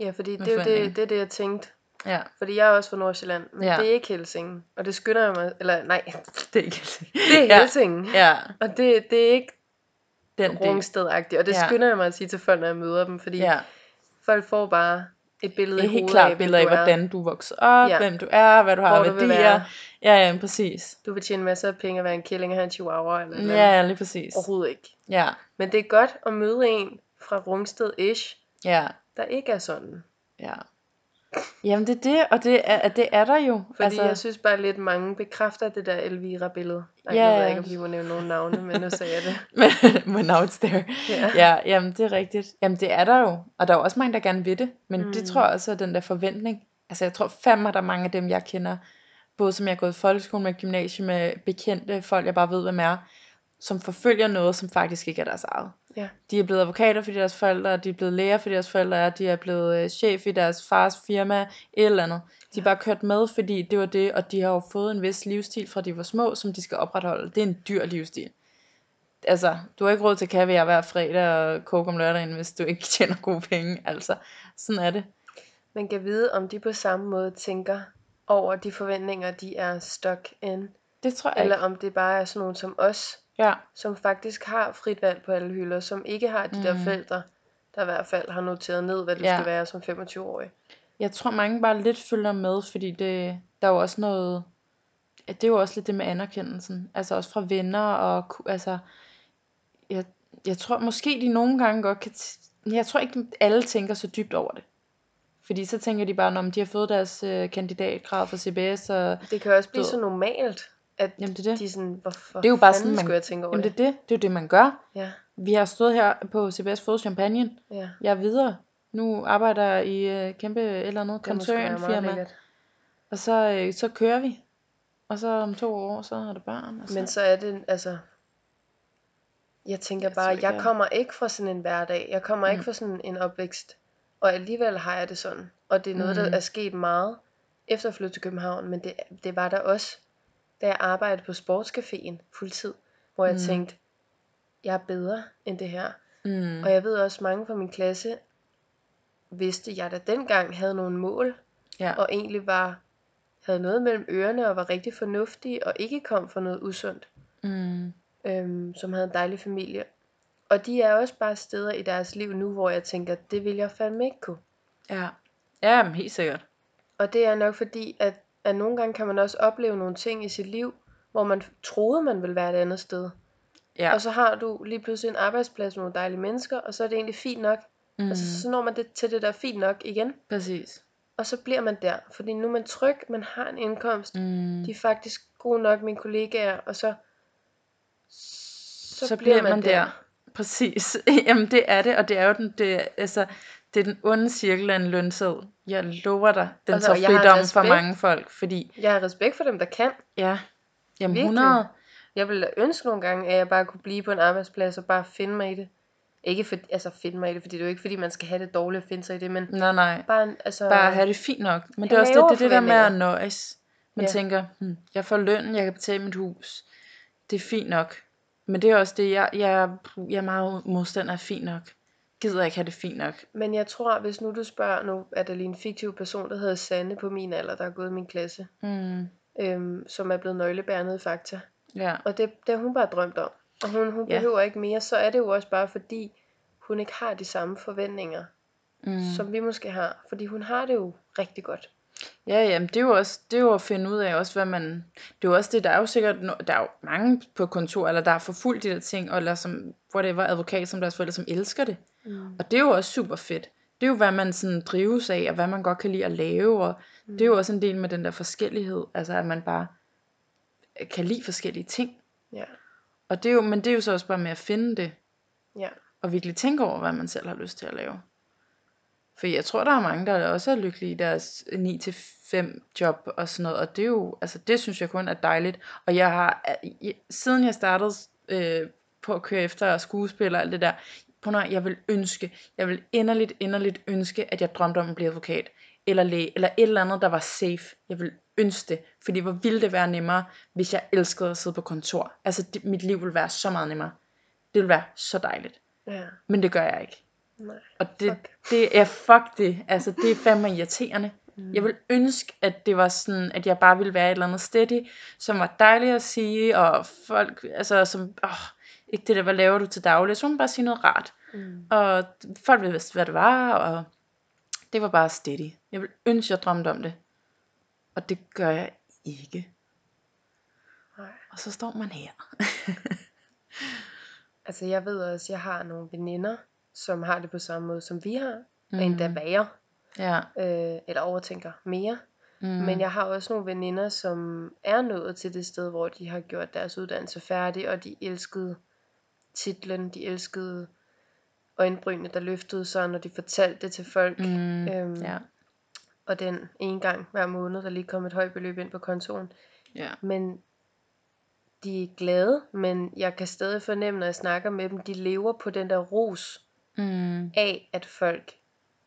Ja, fordi det er jo det, det, er det, jeg tænkte. Ja, Fordi jeg er også fra Nordsjælland, men Ja. det er ikke Helsingen. Og det skynder jeg mig, eller nej, det er ikke det er ja. Helsingen. Ja, Og det, det er ikke den. Rungsted-agtigt. Og det Ja. skynder jeg mig at sige til folk, når jeg møder dem, fordi Ja, folk får bare et billede er helt klart billeder af, du hvordan du vokser op, Ja. ja. hvem du er, hvad du har Hvor du værdier. være. Ja, ja, præcis. Du vil tjene masser af penge at være en killing og have en chihuahua eller noget. Ja, lige præcis. Overhovedet ikke. Ja, Men det er godt at møde en fra Rungsted-ish, ja, der ikke er sådan. ja. Jamen det er det, og det er, det er der jo. Fordi altså... jeg synes bare lidt, mange bekræfter det der Elvira-billede. Nej, Ja, ved jeg ja. ikke, om vi må nævne nogle navne, men nu sagde jeg det. men, now it's there. Ja. Ja, jamen det er rigtigt. Jamen det er der jo. Og der er jo også mange, der gerne vil det. Men mm. det tror jeg også er den der forventning. Altså jeg tror fandme, at der er mange af dem, jeg kender, både som jeg har gået i folkeskole med, gymnasium med, bekendte folk, jeg bare ved, hvem er, som forfølger noget, som faktisk ikke er deres eget. Ja. De er blevet advokater, fordi deres forældre de er blevet læger, fordi deres forældre er, de er blevet øh, chef i deres fars firma, et eller andet. De er bare kørt med, fordi det var det, og de har jo fået en vis livsstil fra de var små, som de skal opretholde. Det er en dyr livsstil. Altså, du har ikke råd til kaviar hver fredag og koke om lørdagen, hvis du ikke tjener gode penge. Altså, sådan er det. Man kan vide, om de på samme måde tænker over de forventninger, de er stuck in. Det tror jeg Eller ikke. om det bare er sådan nogen som os, Ja, som faktisk har frit valg på alle hylder, som ikke har de der Mm. forældre, der i hvert fald har noteret ned, hvad du Ja. skal være som 25-årig. jeg tror mange bare lidt følger med, fordi det, der er jo også noget, det er jo også lidt det med anerkendelsen. Altså også fra venner og, altså, jeg, jeg tror måske de nogle gange godt kan, jeg tror ikke alle tænker så dybt over det. Fordi så tænker de bare, om de har fået deres øh, kandidatgrad fra CBS, og Det kan også blive så normalt, at jamen det er det. de er sådan, hvorfor Det er jo bare sådan, man- skulle jeg tænke over Jamen det? det er det, det er jo det, man gør. Ja, Vi har stået her på CBS fået champagne. ja. Jeg er videre. Nu arbejder jeg i øh, kæmpe eller andet Det må sgu være meget koncernfirma. lækkert. Og så, øh, så kører vi. Og så om to år, så er der børn. Og så... Men så er det, altså... Jeg tænker Jeg bare, tror jeg, ikke, jeg jeg- kommer ikke fra sådan en hverdag. Jeg kommer ikke Mm. fra sådan en opvækst. Og alligevel har jeg det sådan. Og det er noget, Mm. der er sket meget efter at flytte til København. Men det, det var der også, da jeg arbejdede på sportscaféen fuldtid. Hvor jeg Mm. tænkte, jeg er bedre end det her. Mm. Og jeg ved også, mange fra min klasse vidste, jeg da dengang havde nogle mål. Ja. Og egentlig var havde noget mellem ørerne og var rigtig fornuftig og ikke kom fra noget usundt Mm. øhm, som havde en dejlig familie. Og de er også bare steder i deres liv nu, hvor jeg tænker, det vil jeg fandme ikke kunne. Ja. Ja, men helt sikkert. Og det er nok fordi, at, at nogle gange kan man også opleve nogle ting i sit liv, hvor man troede, man ville være et andet sted. Ja. Og så har du lige pludselig en arbejdsplads med nogle dejlige mennesker, og så er det egentlig fint nok. Mm. Og så, når man det, til det der fint nok igen, Præcis. og så bliver man der. Fordi nu er man tryg, man har en indkomst, Mm. de er faktisk gode nok, mine kollegaer, og så, Så, så bliver man der. der. Præcis. Jamen det er det, og det er jo den, det, altså, det er den onde cirkel af en lønseddel. Jeg lover dig, den Altså, tager fridom for mange folk, fordi, Jeg har respekt for dem, der kan. ja, jamen Virkelig. 100, Jeg ville ønske nogle gange, at jeg bare kunne blive på en arbejdsplads og bare finde mig i det. Ikke for, altså finde mig i det, fordi det er jo ikke fordi, man skal have det dårligt at finde sig i det, men nej nej, bare, altså, bare have det fint nok. Men det er også det, det, det der med at nøjes. Man Ja. tænker, hm, jeg får løn, jeg kan betale mit hus. Det er fint nok. Men det er også det, jeg, jeg, jeg er meget modstander af fint nok. Gider ikke have det fint nok. Men jeg tror, hvis nu du spørger, nu er der lige en fiktiv person, der hedder Sanne på min alder, der er gået i min klasse. Mm. øhm, som er blevet nøglebærende i Fakta. Ja. Og det, det har hun bare drømt om. Og hun, hun Ja. behøver ikke mere. Så er det jo også bare fordi, hun ikke har de samme forventninger, Mm. som vi måske har. Fordi hun har det jo rigtig godt. Ja, jamen det er jo også det er jo at finde ud af også hvad man det er jo også det der er jo sikkert der er jo mange på kontor eller der har forfulgt de der ting og eller som whatever advokat som deres forældre som elsker det. Mm. Og det er jo også super fedt. Det er jo hvad man sådan drives af og hvad man godt kan lide at lave og Mm. det er jo også en del med den der forskellighed, altså at man bare kan lide forskellige ting. Ja, Og det er jo men det er jo så også bare med at finde det ja. og virkelig tænke over hvad man selv har lyst til at lave. For jeg tror, der er mange, der også er lykkelige i deres 9-5 job og sådan noget. Og det er jo, altså det synes jeg kun er dejligt. Og jeg har, jeg- siden jeg startede øh, på at køre efter skuespiller og alt det der, på når jeg vil ønske, jeg vil inderligt, inderligt ønske, at jeg drømte om at blive advokat. Eller læge, eller et eller andet, der var safe. Jeg vil ønske det. Fordi hvor ville det være nemmere, hvis jeg elskede at sidde på kontor. Altså det, mit liv ville være så meget nemmere. Det ville være så dejligt. Ja, Men det gør jeg ikke. nej. Og det, Fuck. det er fuck det. Altså, det er fandme irriterende. Mm. Jeg vil ønske, at det var sådan, at jeg bare ville være et eller andet steady, som var dejligt at sige, og folk, altså, som, åh, ikke det der, hvad laver du til daglig, så man bare sige noget rart. Mm. Og folk vidste, hvad det var, og det var bare steady. Jeg vil ønske, jeg drømte om det. Og det gør jeg ikke. Nej. Og så står man her. Altså jeg ved også, jeg har nogle veninder, som har det på samme måde, som vi har. Mm. Og endda værre. Ja. Øh, eller overtænker mere. Mm. Men jeg har også nogle veninder, som er nået til det sted, hvor de har gjort deres uddannelse færdig, og de elskede titlen, de elskede øjenbrynene, der løftede sig, når de fortalte det til folk. Mm. Øhm, Ja. Og den en gang hver måned, der lige kom et højt beløb ind på kontoen. Ja. Men de er glade, men jeg kan stadig fornemme, når jeg snakker med dem, de lever på den der ros Mm. af, at folk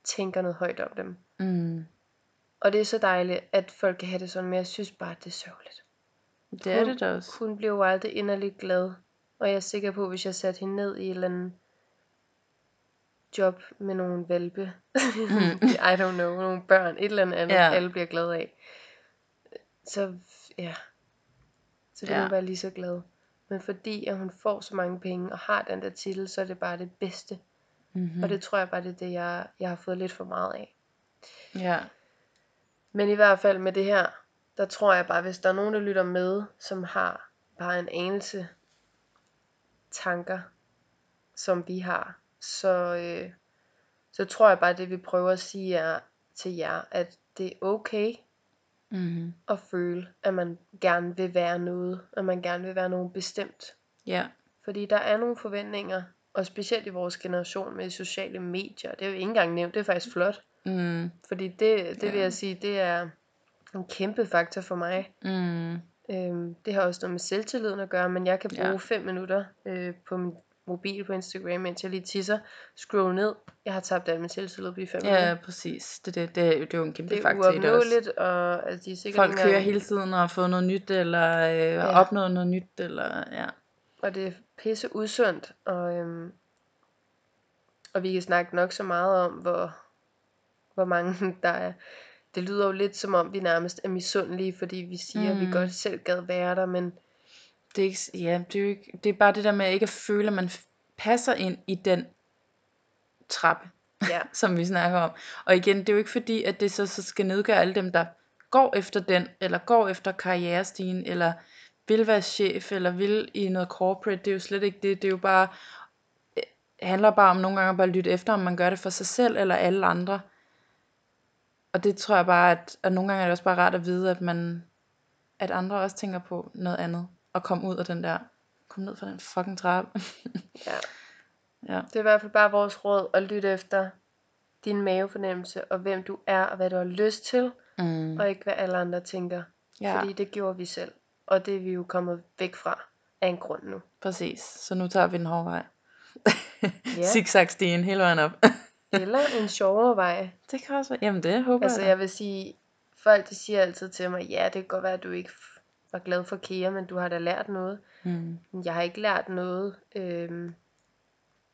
tænker noget højt om dem. Mm. Og det er så dejligt, at folk kan have det sådan, men jeg synes bare, at det er sørgeligt. Det er det da også. Hun blev jo aldrig inderligt glad. Og jeg er sikker på, at hvis jeg satte hende ned i et eller andet job med nogle valpe, I don't know, nogle børn, et eller andet andet, Ja. alle bliver glade af, så ja, så vil Ja. hun være lige så glad. Men fordi at hun får så mange penge og har den der titel, så er det bare det bedste. Mm-hmm. Og det tror jeg bare, det er det, jeg, jeg har fået lidt for meget af. Ja. Men i hvert fald med det her, der tror jeg bare, hvis der er nogen, der lytter med, som har bare en anelse tanker, som vi har, så, øh, så tror jeg bare, det vi prøver at sige er til jer, at det er okay Mm-hmm. at føle, at man gerne vil være noget, at man gerne vil være nogen bestemt. Ja. Fordi der er nogle forventninger, og specielt i vores generation med sociale medier, det er jo ikke engang nævnt, det er faktisk flot. Mm. Fordi det, det vil Ja. jeg sige, det er en kæmpe faktor for mig. Mm. Øhm, det har også noget med selvtilliden at gøre, men jeg kan bruge Ja. 5 minutter øh, på min mobil på Instagram, mens jeg lige tisser, scroll ned. Jeg har tabt al min selvtillid på de 5 Ja, minutter. præcis. Det, det, det, er- det er jo en kæmpe Det er faktor i det også. uopnåeligt, og altså, de er sikkert Folk kører hele tiden og har fået noget nyt, eller øh, ja. Ja. opnået noget nyt, eller ja. og det er pisse usundt, og, øhm, og vi kan snakke nok så meget om, hvor, hvor mange der er. Det lyder jo lidt som om, vi nærmest er misundelige, fordi vi siger, at vi Mm. godt selv gad være der, men Det er, ikke, ja, det er jo ikke, det er bare det der med ikke at føle, at man passer ind i den trappe, ja, som vi snakker om. Og igen, det er jo ikke fordi, at det så, så skal nedgøre alle dem, der går efter den, eller går efter karrierestigen, eller vil være chef, eller vil i noget corporate. Det er jo slet ikke det. Det er jo bare, det handler bare om nogle gange at bare lytte efter, om man gør det for sig selv, eller alle andre. Og det tror jeg bare, at, at nogle gange er det også bare rart at vide, at man, at andre også tænker på noget andet, og komme ud af den der, komme ned fra den fucking trappe. ja. ja. Det er i hvert fald bare vores råd at lytte efter din mavefornemmelse, og hvem du er, og hvad du har lyst til, Mm. og ikke hvad alle andre tænker. Ja, Fordi det gjorde vi selv, og det er vi jo kommet væk fra af en grund nu. præcis. Så nu tager vi den hårde vej. Ja. Zigzag-stien hele vejen op. Eller en sjovere vej. det kan også være. Jamen det håber Altså jeg. jeg vil sige, folk de siger altid til mig, ja det kan godt være, at du ikke var glad for Kea, men du har da lært noget. Mm. Jeg har ikke lært noget, øhm,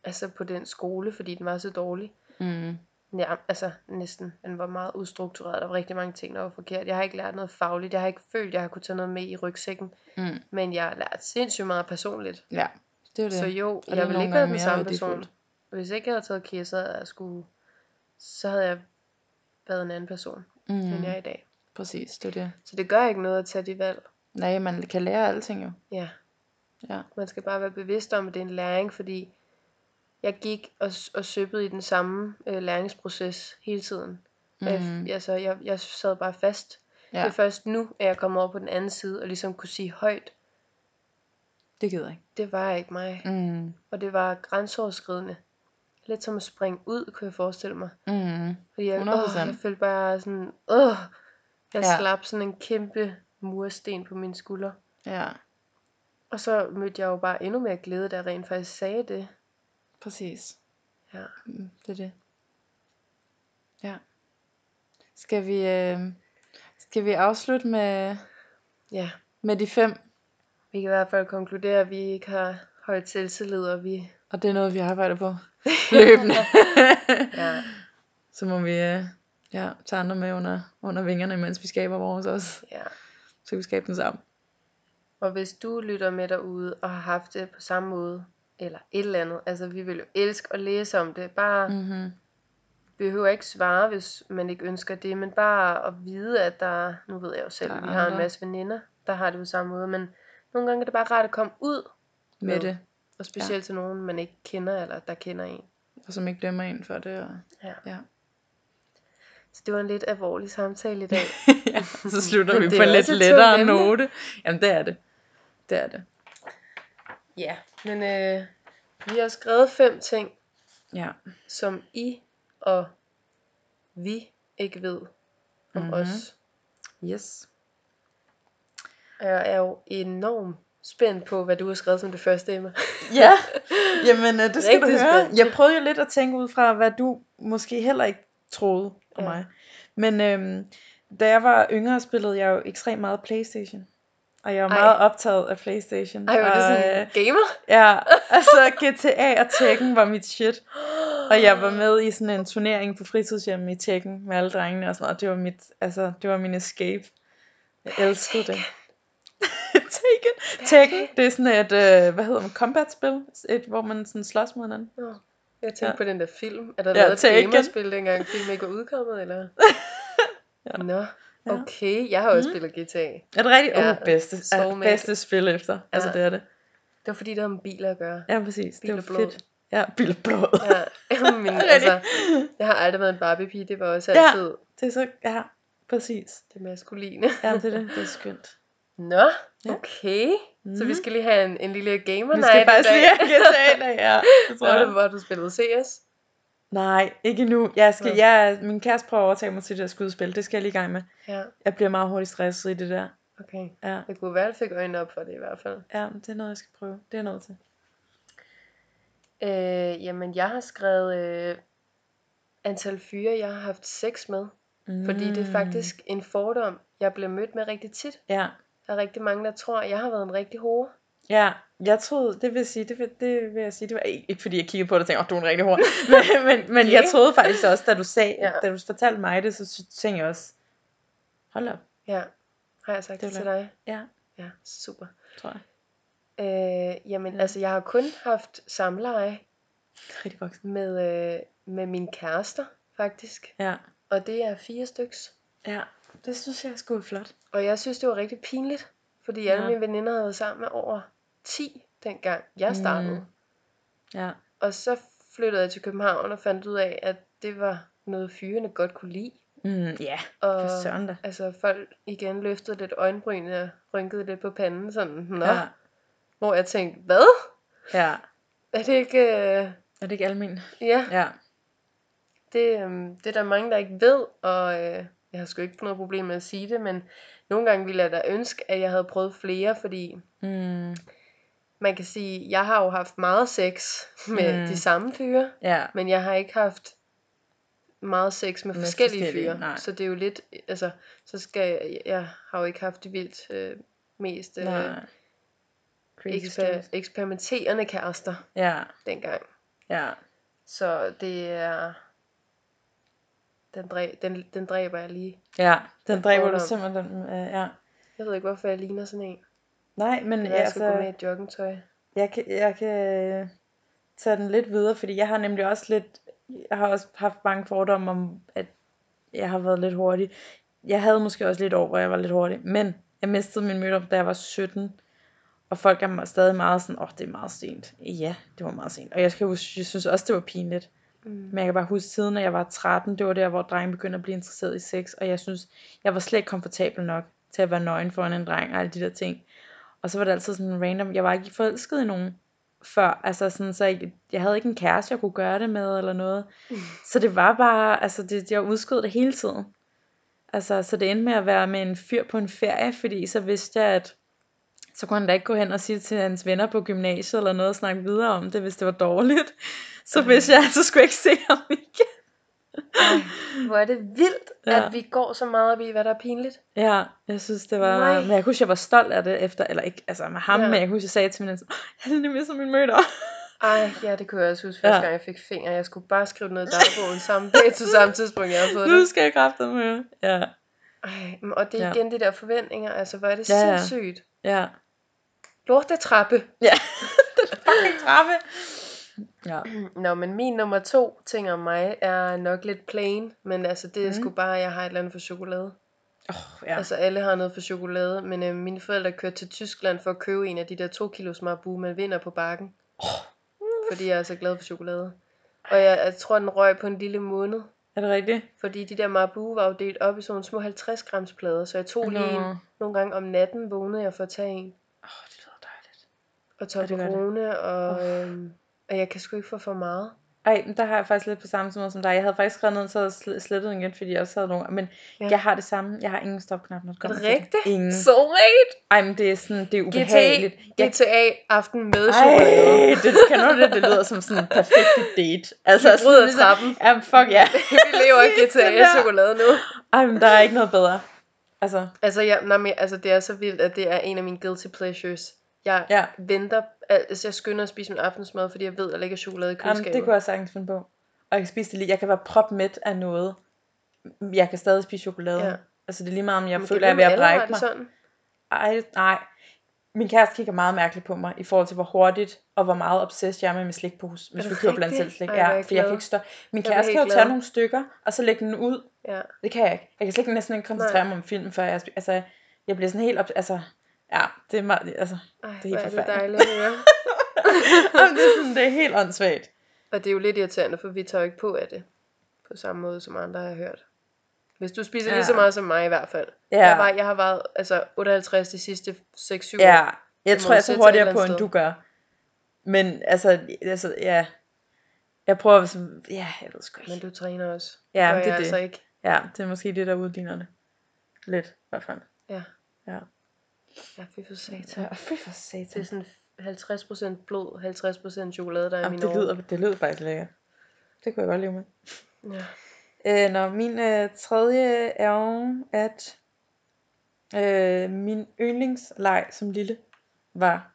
altså på den skole, fordi den var så dårlig. Mm. Ja, altså næsten. Den var meget ustruktureret. Der var rigtig mange ting, der var forkert. Jeg har ikke lært noget fagligt. Jeg har ikke følt, jeg har kunne tage noget med i rygsækken. Mm. Men jeg har lært sindssygt meget personligt. Ja, det er det. Så jo, Og jeg nogle ikke være den samme person. værdifuldt. Hvis ikke jeg havde taget KIA, så havde jeg, skulle, så havde jeg været en anden person, mm. end Mm. jeg er i dag. Præcis, det er det. Så det gør ikke noget at tage de valg. Nej, man kan lære alting jo. Ja, Ja. man skal bare være bevidst om, at det er en læring, fordi jeg gik og, og søbbede i den samme øh, læringsproces hele tiden. Mm. Mm. Altså, jeg, jeg sad bare fast. Ja, Det er først nu, at jeg kommer over på den anden side, og ligesom kunne sige højt, det gider jeg ikke. det var ikke mig. Mm. Og det var grænseoverskridende. Lidt som at springe ud, kunne jeg forestille mig. Mm. Fordi jeg, 100%. åh, jeg følte bare sådan, åh, jeg Ja. slap sådan en kæmpe mursten på mine skuldre. Ja, Og så mødte jeg jo bare endnu mere glæde, da jeg rent faktisk sagde det. præcis. Ja. Mm, det er det. Ja. Skal vi, øh, skal vi afslutte med, ja, med de fem? vi kan i hvert fald konkludere, at vi ikke har højt selvtillid, og vi... Og det er noget, vi arbejder på løbende. Ja, Så må vi øh, ja, tage andre med under, under vingerne, mens vi skaber vores også. ja. Så kan vi skabe den sammen. Og hvis du lytter med derude og har haft det på samme måde, eller et eller andet, altså vi vil jo elske at læse om det. Bare Mm-hmm. behøver ikke svare, hvis man ikke ønsker det, men bare at vide, at der, nu ved jeg jo selv, vi har en masse veninder, der har det på samme måde, men nogle gange er det bare rart at komme ud Med med. det. Og specielt ja. til nogen, man ikke kender, eller der kender en. Og som ikke dømmer en for det. Og... Ja. Ja. Så det var en lidt alvorlig samtale i dag. ja, så slutter vi på en lidt lettere note. Jamen det er det. Det er det. ja, men øh, vi har skrevet fem ting, Ja. som I og vi ikke ved om Mhm. mm-hmm. os. Yes. Jeg er jo enormt spændt på, hvad du har skrevet som det første, Emma. Ja, jamen øh, det skal Rigtig du høre. spændt. Jeg prøvede jo lidt at tænke ud fra, hvad du måske heller ikke troede om Ja. mig. Men øhm, da jeg var yngre, spillede jeg jo ekstremt meget Playstation. Og jeg var Ej. meget optaget af Playstation. Ej, var det og, sådan øh, gamer? Ja, altså GTA og Tekken var mit shit. Og jeg var med i sådan en turnering på fritidshjemmet i Tekken med alle drengene og sådan noget. Det var mit, altså, det var min escape. Jeg elskede det. Tekken. Tekken, det er sådan et, øh, hvad hedder man, combat-spil, et, hvor man sådan slås mod hinanden. Nå, Jeg tænkte Ja. ja. på den der film. Er der Ja, ja, lavet et gamerspil, dengang film ikke var udkommet, eller? Ja. Nå, Ja. okay. Jeg har også Mhm. spillet GTA. Er det rigtigt? Ja, oh, bedste, ja, bedste spil efter. Altså, Ja. det er det. Det var fordi, der har med biler at gøre. Ja, præcis. Bil det var blod. fedt. Ja, bil blod. Ja, men altså, jeg har aldrig været en Barbie-pige. Det var også Ja. altid Det er så, ja, præcis. det maskuline. Ja, det er det. Det er skønt. Nå, Ja. okay. Så vi Mhm. skal lige have en, en lille gamer Vi night skal i faktisk lige have GTA i dag, ja. Det tror jeg. var, du spillede CS. Nej, ikke nu. Jeg skal, jeg, min kæreste prøver at overtage mig til det der skudspil. Det skal jeg lige i gang med. Ja, Jeg bliver meget hurtigt stresset i det der. okay. Ja, Det kunne være, at jeg fik øjnene op for det i hvert fald. ja det er noget, jeg skal prøve. Det er jeg nødt til. Øh, jamen, jeg har skrevet øh, antal fyre, jeg har haft sex med. Mm. Fordi det er faktisk en fordom, jeg bliver mødt med rigtig tit. Ja, Der er rigtig mange, der tror, at jeg har været en rigtig hore. ja. Jeg troede, det vil sige, det vil, det vil jeg sige, det var ikke, ikke fordi jeg kiggede på det og tænkte, åh, du er en rigtig hurtig. men, men, men jeg Okay. troede faktisk også, da du sagde, Ja. da du fortalte mig det, så tænkte jeg også, hold op, Ja, har jeg sagt Det det, til dig? ja, Ja, super. tror jeg. Øh, jamen, Ja. altså, jeg har kun haft samleje Rigtig voksen. med, øh, med mine kærester, faktisk. Ja, Og det er fire styks. ja. Det synes jeg er sgu flot. Og jeg synes, det var rigtig pinligt. Fordi alle Ja. mine veninder havde været sammen med over 10 dengang jeg startede. Mm. Ja, Og så flyttede jeg til København og fandt ud af, at det var noget fyrene godt kunne lide. mm, ja, Og for søren da. altså folk igen løftede lidt øjenbrynene og rynkede lidt på panden. Sådan, Nå. Ja. Hvor jeg tænkte, hvad? ja. Er det ikke... Øh... Er det ikke almen? Ja, Ja. det, øhm, det er der mange, der ikke ved. Og øh, jeg har sgu ikke noget problem med at sige det, men nogle gange ville jeg da ønske, at jeg havde prøvet flere, fordi Mm, man kan sige, jeg har jo haft meget sex med Mm. de samme fyre, ja, men jeg har ikke haft meget sex med, Med forskellige, forskellige, fyre. nej. Så det er jo lidt, altså, så skal jeg, jeg har jo ikke haft de vildt øh, mest øh, eksper- eksperimenterende kærester Ja, dengang. ja. Så det er, den, dræ, den, den dræber jeg lige. Ja, den dræber du simpelthen. Øh, ja. Jeg ved ikke, hvorfor jeg ligner sådan en. Nej, men jeg skal gå med altså, i joggingtøj. jeg kan, jeg kan øh, tage den lidt videre, fordi jeg har nemlig også lidt, jeg har også haft mange fordomme om, at jeg har været lidt hurtig. Jeg havde måske også lidt år, hvor jeg var lidt hurtig, men jeg mistede min møde da jeg var 17, og folk er stadig meget sådan, åh, oh, det er meget sent. Ja, det var meget sent. Og jeg, skal huske, jeg synes også, det var pinligt. Mm. Men jeg kan bare huske, siden når jeg var 13, det var der, hvor drengen begyndte at blive interesseret i sex, og jeg synes, jeg var slet ikke komfortabel nok til at være nøgen foran en dreng og alle de der ting. Og så var det altid sådan random, jeg var ikke forelsket i nogen før, altså sådan, så jeg, jeg havde ikke en kæreste, jeg kunne gøre det med, eller noget. Så det var bare, altså det, jeg udskød det hele tiden. Altså, så det endte med at være med en fyr på en ferie, fordi så vidste jeg, at så kunne han da ikke gå hen og sige til hans venner på gymnasiet eller noget og snakke videre om det, hvis det var dårligt. Så hvis jeg, så skulle jeg ikke se ham igen. Ej, hvor er det vildt, Ja. ja. at vi går så meget op i, hvad der er pinligt. Ja, jeg synes det var, Nej. men jeg kunne huske, jeg var stolt af det efter, eller ikke, altså med ham, Ja. men jeg kunne huske, jeg sagde til min ven, jeg er nemlig som min møder. Ej, ja, det kunne jeg også huske, første Ja. gang jeg fik fingre. Jeg skulle bare skrive noget i dagbogen samme dag til samme tidspunkt, jeg havde fået Nu det. skal jeg kræfte med. Ja, Ej, og det er Ja. igen de der forventninger, altså hvor er det Ja, ja. sindssygt. ja. Lortetrappe. Ja, den fucking trappe. Ja. Nå, men min nummer to ting om mig er nok lidt plain, men altså det er Mhm. sgu bare, at jeg har et eller andet for chokolade. Oh, Ja. Altså alle har noget for chokolade, men øh, mine forældre kørte til Tyskland for at købe en af de der 2 kilos marabu, man vinder på bakken. Fordi jeg er så glad for chokolade. Og jeg, jeg tror, den røg på en lille måned. Er det rigtigt? Fordi de der marabu var jo delt op i sådan små 50 grams plader, så jeg tog lige en. Nå. Nogle gange om natten vågnede jeg for at tage en. Oh, det. Og Ja, det det. Toblerone, og, øhm, og jeg kan sgu ikke få for meget. Ej, men der har jeg faktisk lidt på samme måde som dig. Jeg havde faktisk skrevet ned, så havde slettet den igen, fordi jeg også havde nogle. Men Ja. ja. jeg har det samme. Jeg har ingen stopknap, når det Er kommer det til rigtigt? Ingen. Så rigtigt! Ej, men det er sådan, det er GTA, ubehageligt. Jeg, GTA aften med chokolade. det, kan du det? Det lyder som sådan en perfekt date. Altså, Vi bryder sådan trappen. Jamen, fuck ja. Vi lever i Den GTA der- chokolade nu. Ej, men der er ikke noget bedre. Altså, Altså, jeg, nej, men, altså, det er så vildt, at det er en af mine guilty pleasures. Jeg ja. venter, altså jeg skynder at spise min aftensmad, fordi jeg ved, at der ligger chokolade i Jamen, køleskabet. det kunne jeg sagtens finde på. Og jeg kan spise det lige. Jeg kan være propmæt af noget. Jeg kan stadig spise chokolade. Ja. Altså, det er lige meget, om jeg Men føler, at jeg er ved at brække mig. Sådan? Ej, nej. Min kæreste kigger meget mærkeligt på mig, i forhold til hvor hurtigt og hvor meget obsessed jeg er med min slikpose, hvis vi køber blandt selv slik. Ja, for jeg kan ikke stå. Min Jeg kæreste kan jo tage nogle stykker, og så lægge den ud. Ja. Det kan jeg ikke. Jeg kan slet ikke næsten ikke koncentrere mig om filmen, før jeg, altså, jeg bliver sådan helt op, altså, ja, det er meget, altså, Ej, helt det er hvor er det forfærdeligt. dejligt at høre. Jamen, det er sådan, det er helt åndssvagt. Og det er jo lidt irriterende, for vi tager ikke på af det. På samme måde, som andre har hørt. Hvis du spiser ja. lige så meget som mig i hvert fald. Ja. Jeg, var, jeg har været altså 58 de sidste 6-7 år. Ja, jeg Det tror, jeg er så hurtigere på, end du gør. Men altså, altså ja. Jeg prøver sådan, ja, jeg ved sgu ikke. Men du træner også. Ja, det er det. altså ikke. Ja, det er måske det, der udligner det. Lidt, i hvert fald. Ja. Ja. Ja, fy for satan. Så, fy for Det er satan. sådan 50% blod, 50% chokolade, der er i Jamen, mine det, lyder, det lyder faktisk lækkert. Det kunne jeg godt leve med. Ja. Øh, når min øh, tredje er jo, at øh, min yndlingsleg som lille var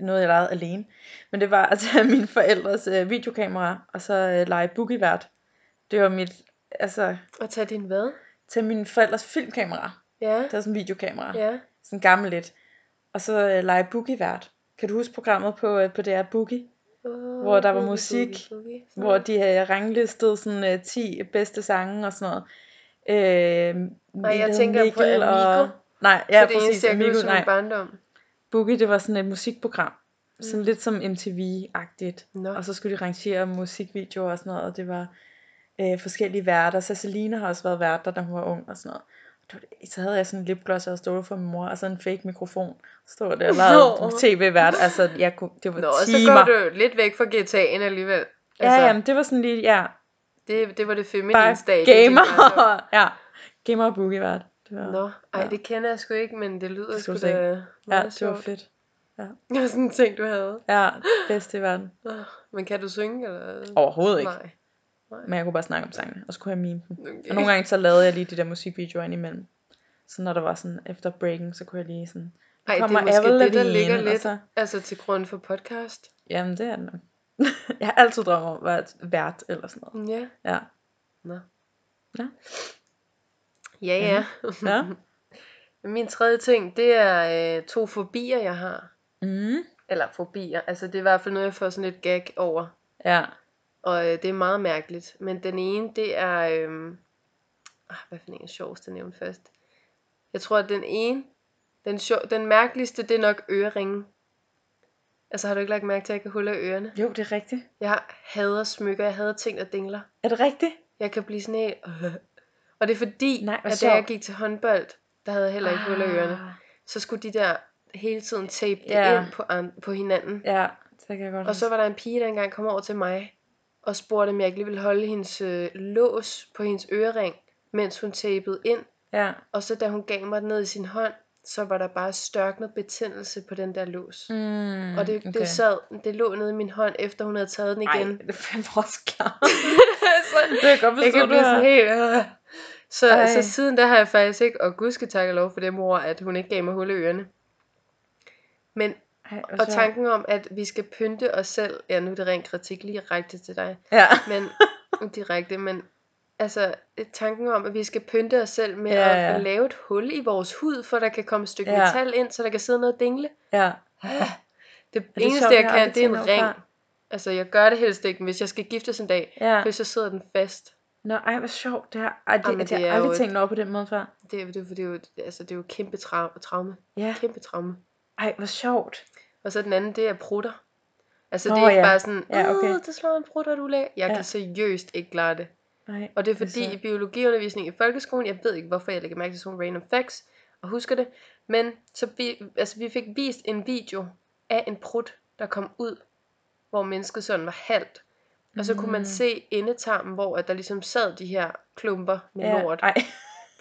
noget, jeg legede alene. Men det var at tage mine forældres øh, videokamera, og så øh, lege boogievært. Det var mit, altså, Og tage din hvad? tage mine forældres filmkamera. Ja. Det var sådan en videokamera. Ja. Sådan gammel lidt. Og så øh, lege boogievært. Kan du huske programmet på, øh, på DR Boogie? Oh, Hvor der var musik, boogie. hvor de havde ranglistede sådan uh, 10 bedste sange og sådan noget. Øh, en, jeg tænker på Mikkel Amigo. Og, nej, Ja, det præcis. eneste, Amigo, nej. barndom. Boogie, det var sådan et musikprogram. Sådan Mm. lidt som MTV-agtigt. Nå. Og så skulle de rangere musikvideoer og sådan noget, og det var øh, forskellige værter. Så Selina har også været vært der, da hun var ung og sådan noget. Så havde jeg sådan en lipgloss, jeg havde stået for min mor, og så en fake mikrofon. Stod der og lavede tv-vært. Altså, jeg kunne, det var Nå, og så timer. går du lidt væk fra GTA'en alligevel. Ja, Altså, jamen, det var sådan lige, ja, det, det var det feminine barndom. gamer. ja, gamer og boogie vært. Det var, Nå, ej, Ja. det kender jeg sgu ikke, men det lyder Det sgu da ja, meget det var fedt. Det var sådan en ting, du havde. Ja, bedste i verden. Men kan du synge, eller? Overhovedet ikke. Nej. Men jeg kunne bare snakke om sangene, og så kunne jeg mime dem. Okay. Og nogle gange så lavede jeg lige de der musikvideoer indimellem. Så når der var sådan efter breaken, så kunne jeg lige sådan... Ej, det er måske det, der ligger og lidt Så, altså, til grund for podcast. jamen det er det nok. jeg har altid drømt om at være vært eller sådan noget. Ja. Ja. Nå. Ja. Ja, ja. Ja. Min tredje ting, det er øh, to fobier, jeg har. Mm. Eller fobier. Altså, det er i hvert fald noget, jeg får sådan lidt gag over. Ja. Og øh, det er meget mærkeligt. Men den ene, det er... Øh, ah, hvad for en er sjovest at nævne først? Jeg tror, at den ene... Den, sjov, den mærkeligste, det er nok øreringen. Altså, har du ikke lagt mærke til, at jeg kan huller i ørerne? Jo, det er rigtigt. Jeg hader smykker. Jeg hader ting, der dingler. Er det rigtigt? Jeg kan blive sådan helt... Og det er fordi, Nej, at da jeg gik til håndbold, der havde jeg heller ikke huller i ørerne. Ah. Så skulle de der hele tiden tape det Ja. ind på, an- på hinanden. Ja, det kan jeg godt Og så var der en pige, der engang kom over til mig, og spurgte, om jeg ikke lige ville holde hendes øh, lås på hendes ørering, mens hun tapede ind. Ja. Og så da hun gav mig den ned i sin hånd, så var der bare størknet betændelse på den der lås. Mm, og det, det, sad, det lå nede i min hånd, efter hun havde taget den igen. Ej, det er fandme også klart. så, det kan jeg godt jeg forstå, kan du blive sådan helt... Øh. Så, Ej. så siden der har jeg faktisk ikke, og gud skal takke lov for det mor, at hun ikke gav mig hul i ørerne. Men, Ej, og sjovt. tanken om, at vi skal pynte os selv, ja nu er det ren kritik lige rigtig til dig, Ja. men direkte, men altså tanken om, at vi skal pynte os selv med Ja, at ja. få lave et hul i vores hud, for der kan komme et stykke Ja. metal ind, så der kan sidde noget og dingle. Ja. Det det eneste, sjovt? jeg kan, det er en ring. før. Altså, jeg gør det helst ikke, men hvis jeg skal giftes en dag, Ja. for så sidder den fast. Nå, ej, hvor sjovt. Det har, ej, det, Jamen, det, det har jeg er aldrig et- tænkt over på den måde før. Det, er- det, er- det, er jo, altså, det er jo kæmpe trau- traume. Ja. Kæmpe traume. Ej, hvor sjovt. Og så den anden, det er prutter. Altså, Nå, det er ikke ja. bare sådan, Ja, okay. det slår en prutter, du lag. Jeg Ja. kan seriøst ikke klare det. Nej. Og det er fordi så- i biologiundervisning i folkeskolen, jeg ved ikke hvorfor jeg lægger mærke til sådan random facts, og husker det, men så vi, altså, vi fik vist en video af en prut, der kom ud, hvor mennesket sådan var halvt. Og så kunne man Mm. se endetarmen, hvor at der ligesom sad de her klumper med ja. lort, Ej.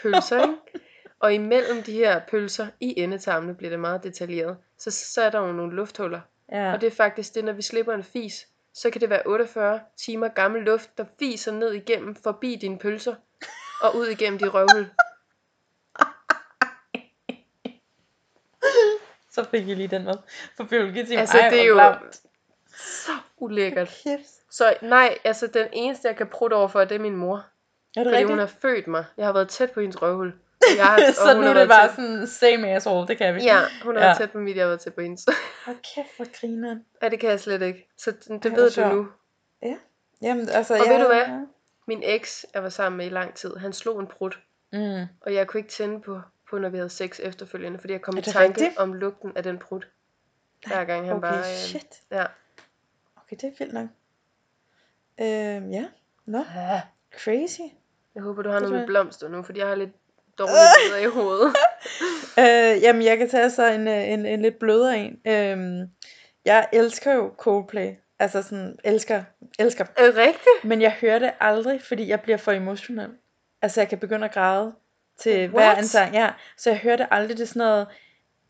pølser, ikke? Og imellem de her pølser, i endetarmene bliver det meget detaljeret, så, så er der jo nogle lufthuller. Ja. Og det er faktisk det, når vi slipper en fis, så kan det være 48 timer gammel luft, der fiser ned igennem, forbi dine pølser, og ud igennem dit røvhul. Så fik jeg lige den med. For biologitimen. Altså, Ej, det er jo klamt. så ulækkert. Så nej, altså den eneste, jeg kan prutte over for, det er min mor. Er det Fordi rigtigt? hun har født mig. Jeg har været tæt på hendes røvhul. Jeg har, så nu er det bare tæt- sådan same asshole, det kan vi. Ja, hun har Ja. tæt på mit, jeg har været tæt på hendes. Hold kæft, hvor grineren. ja, det kan jeg slet ikke. Så det Ej, ved hvor du nu. Jamen, altså, Og jeg, ved du hvad? Min eks, jeg var sammen med i lang tid, han slog en prut. Mm. Og jeg kunne ikke tænde på, på når vi havde sex efterfølgende, fordi jeg kom i tanke rigtigt? om lugten af den prut. Hver gang han Okay, var... Øh, shit. ja. Okay, det er vildt nok. Øhm, ja. Nå, crazy. Jeg håber, du har Det noget med blomster nu, fordi jeg har lidt dårlige billeder i hovedet. Øh, jamen, jeg kan tage så en, øh, en, en lidt blødere en. Øhm, jeg elsker jo Coldplay. Altså sådan, elsker, elsker. Er det rigtigt? Men jeg hører det aldrig, fordi jeg bliver for emotionel. Altså, jeg kan begynde at græde til What? hver en sang. Ja, så jeg hører det aldrig. Det er sådan noget...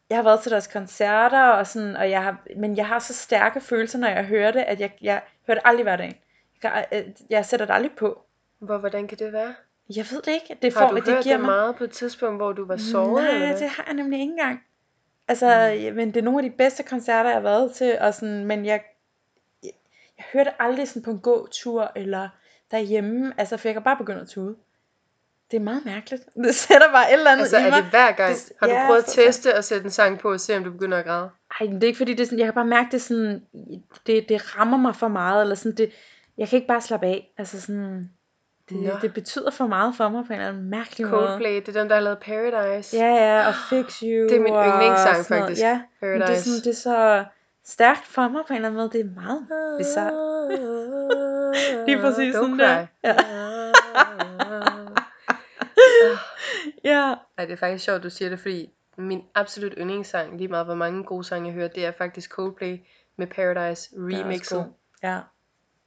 Jeg har været til deres koncerter, og sådan, og jeg har, men jeg har så stærke følelser, når jeg hører det, at jeg, jeg hører det aldrig hver dag. Jeg, øh, jeg sætter det aldrig på. Hvor, hvordan kan det være? Jeg ved det ikke. Det Har får, du det hørt giver det mig... meget på et tidspunkt, hvor du var såret? eller Nej, hvad? det har jeg nemlig ikke engang. Altså, Mm. men det er nogle af de bedste koncerter, jeg har været til, og sådan, men jeg, jeg, jeg hører det aldrig sådan på en gåtur, eller derhjemme, altså, for jeg kan bare begynde at tude. Det er meget mærkeligt. Det sætter bare et eller andet Altså, i er mig. det hver gang? Det- har du ja, prøvet at teste og sætte en sang på, og se om du begynder at græde? Ej, men det er ikke fordi, det er sådan, jeg kan bare mærke, det er sådan, det, det rammer mig for meget, eller sådan, det, jeg kan ikke bare slappe af. Altså sådan, Nå. det, det betyder for meget for mig på en eller anden mærkelig måde. Coldplay, det er den, der har lavet Paradise. Ja, ja, og Fix You. Det er min yndlingssang, faktisk. Ja, men det er, Paradise. sådan, det er så stærkt for mig på en eller anden måde. Det er meget bizarrt. Lige præcis Don't sådan cry. der. Ja. Ja. Ej, det er faktisk sjovt, du siger det, fordi min absolut yndlingssang, lige meget hvor mange gode sange jeg hører, det er faktisk Coldplay med Paradise er remixet. Ja,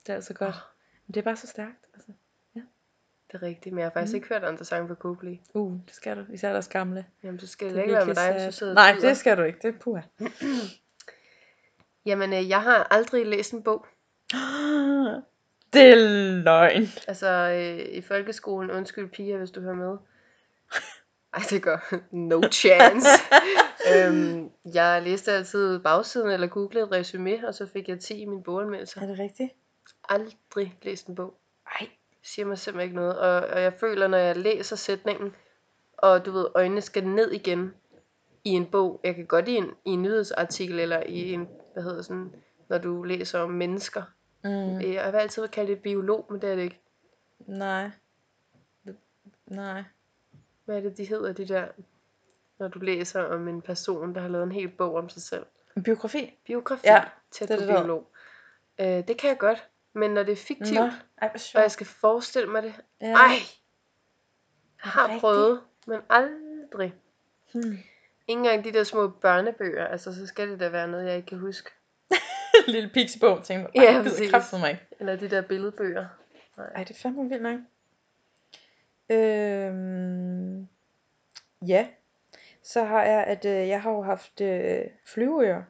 det er altså godt. Men det er bare så stærkt. Altså. Det er rigtigt, men jeg har faktisk Mm. ikke hørt andre sange fra Coldplay. Uh, det skal du. Især deres gamle. Jamen, så skal Det er ikke være med dig, sad. sidder Nej, det skal du ikke. Det er puha. Jamen, øh, jeg har aldrig læst en bog. Det er løgn. Altså, øh, i folkeskolen, undskyld piger, hvis du hører med. Ej, det gør no chance. øhm, jeg læste altid bagsiden, eller googlede et resume, og så fik jeg 10 i min boganmeldelse. Er det rigtigt? Aldrig læst en bog. Ej, siger mig simpelthen ikke noget. Og, og jeg føler, når jeg læser sætningen, og du ved, øjnene skal ned igen i en bog. Jeg kan godt i en, i en nyhedsartikel, eller i en, hvad hedder sådan, når du læser om mennesker. Mm. Jeg har altid kaldt det biolog, men det er det ikke. Nej. Nej. Hvad er det, de hedder, de der, når du læser om en person, der har lavet en hel bog om sig selv? En biografi? Biografi, Ja, tæt det på det, biolog. Øh, det kan jeg godt, men når det er fiktivt, Nå, ej, og jeg skal forestille mig det, Ja. ej, jeg har rigtigt? prøvet, men aldrig. Hmm. Ikke engang de der små børnebøger, altså så skal det da være noget, jeg ikke kan huske. Lille piksbog, tænkte jeg. Ja, præcis. præcis. mig ikke. Eller de der billedbøger. Ej, det er fandme vildt nok. Øhm, ja. Så har jeg, at øh, jeg har jo haft øh, flyveører.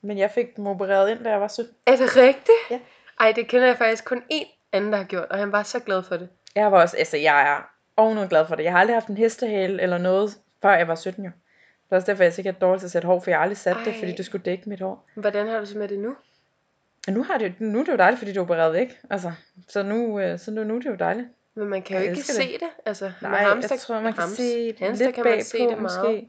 Men jeg fik dem opereret ind, da jeg var 17. Er det rigtigt? Ja. Ej, det kender jeg faktisk kun én anden, der har gjort, og han var så glad for det. Jeg var også, altså jeg er ovenud glad for det. Jeg har aldrig haft en hestehale eller noget, før jeg var 17 jo. Det er også derfor, jeg er sikkert dårlig til at sætte hår, for jeg har aldrig sat det, Ej. fordi det skulle dække mit hår. Hvordan har du så med det nu? Og nu, har det, nu er det jo dejligt, fordi det er opereret væk. Altså, så nu, øh, så nu, nu er det jo dejligt. Men man kan jo Jeg ikke se det. det. Altså, Nej, med hamster, jeg tror, man kan hams, se det hamster lidt kan man se det meget. måske.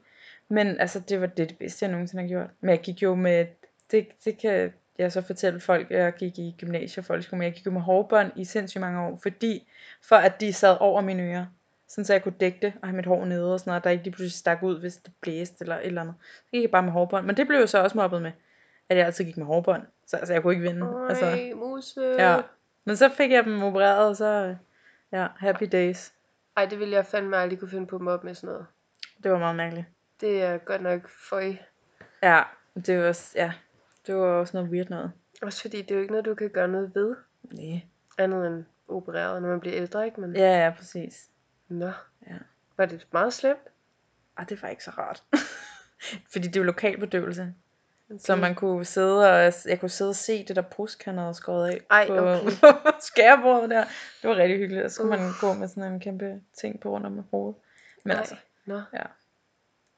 Men altså, det var det, det bedste, jeg nogensinde har gjort. Men jeg gik jo med, det, det kan jeg så fortælle folk, jeg gik i gymnasiet og folkeskole, men jeg gik jo med hårbånd i sindssygt mange år, fordi, for at de sad over mine ører, sådan så jeg kunne dække det, og have mit hår nede og sådan noget, der ikke lige pludselig stak ud, hvis det blæste eller et eller andet. Så gik jeg bare med hårbånd, men det blev jo så også mobbet med, at jeg altid gik med hårbånd, så altså, jeg kunne ikke vinde. Øj, Altså, muse. ja. Men så fik jeg dem opereret, og så, ja, happy days. Ej, det ville jeg fandme aldrig kunne finde på at mobbe med sådan noget. Det var meget mærkeligt. Det er godt nok føj. Ja, det var, ja, det var også noget weird noget. Også fordi det er jo ikke noget, du kan gøre noget ved. Nej. Andet end opereret, når man bliver ældre, ikke? Men, Ja, ja, præcis. Nå. Ja. Var det meget slemt? Ej, det var ikke så rart. Fordi det er jo lokalbedøvelse. Okay. Så man kunne sidde og, jeg kunne sidde og se det der prusk, han havde skåret af Ej, på okay. skærebordet der. Det var rigtig hyggeligt. Og så skulle man Uff. gå med sådan en kæmpe ting på rundt om hovedet. Men Ej, altså, Nå.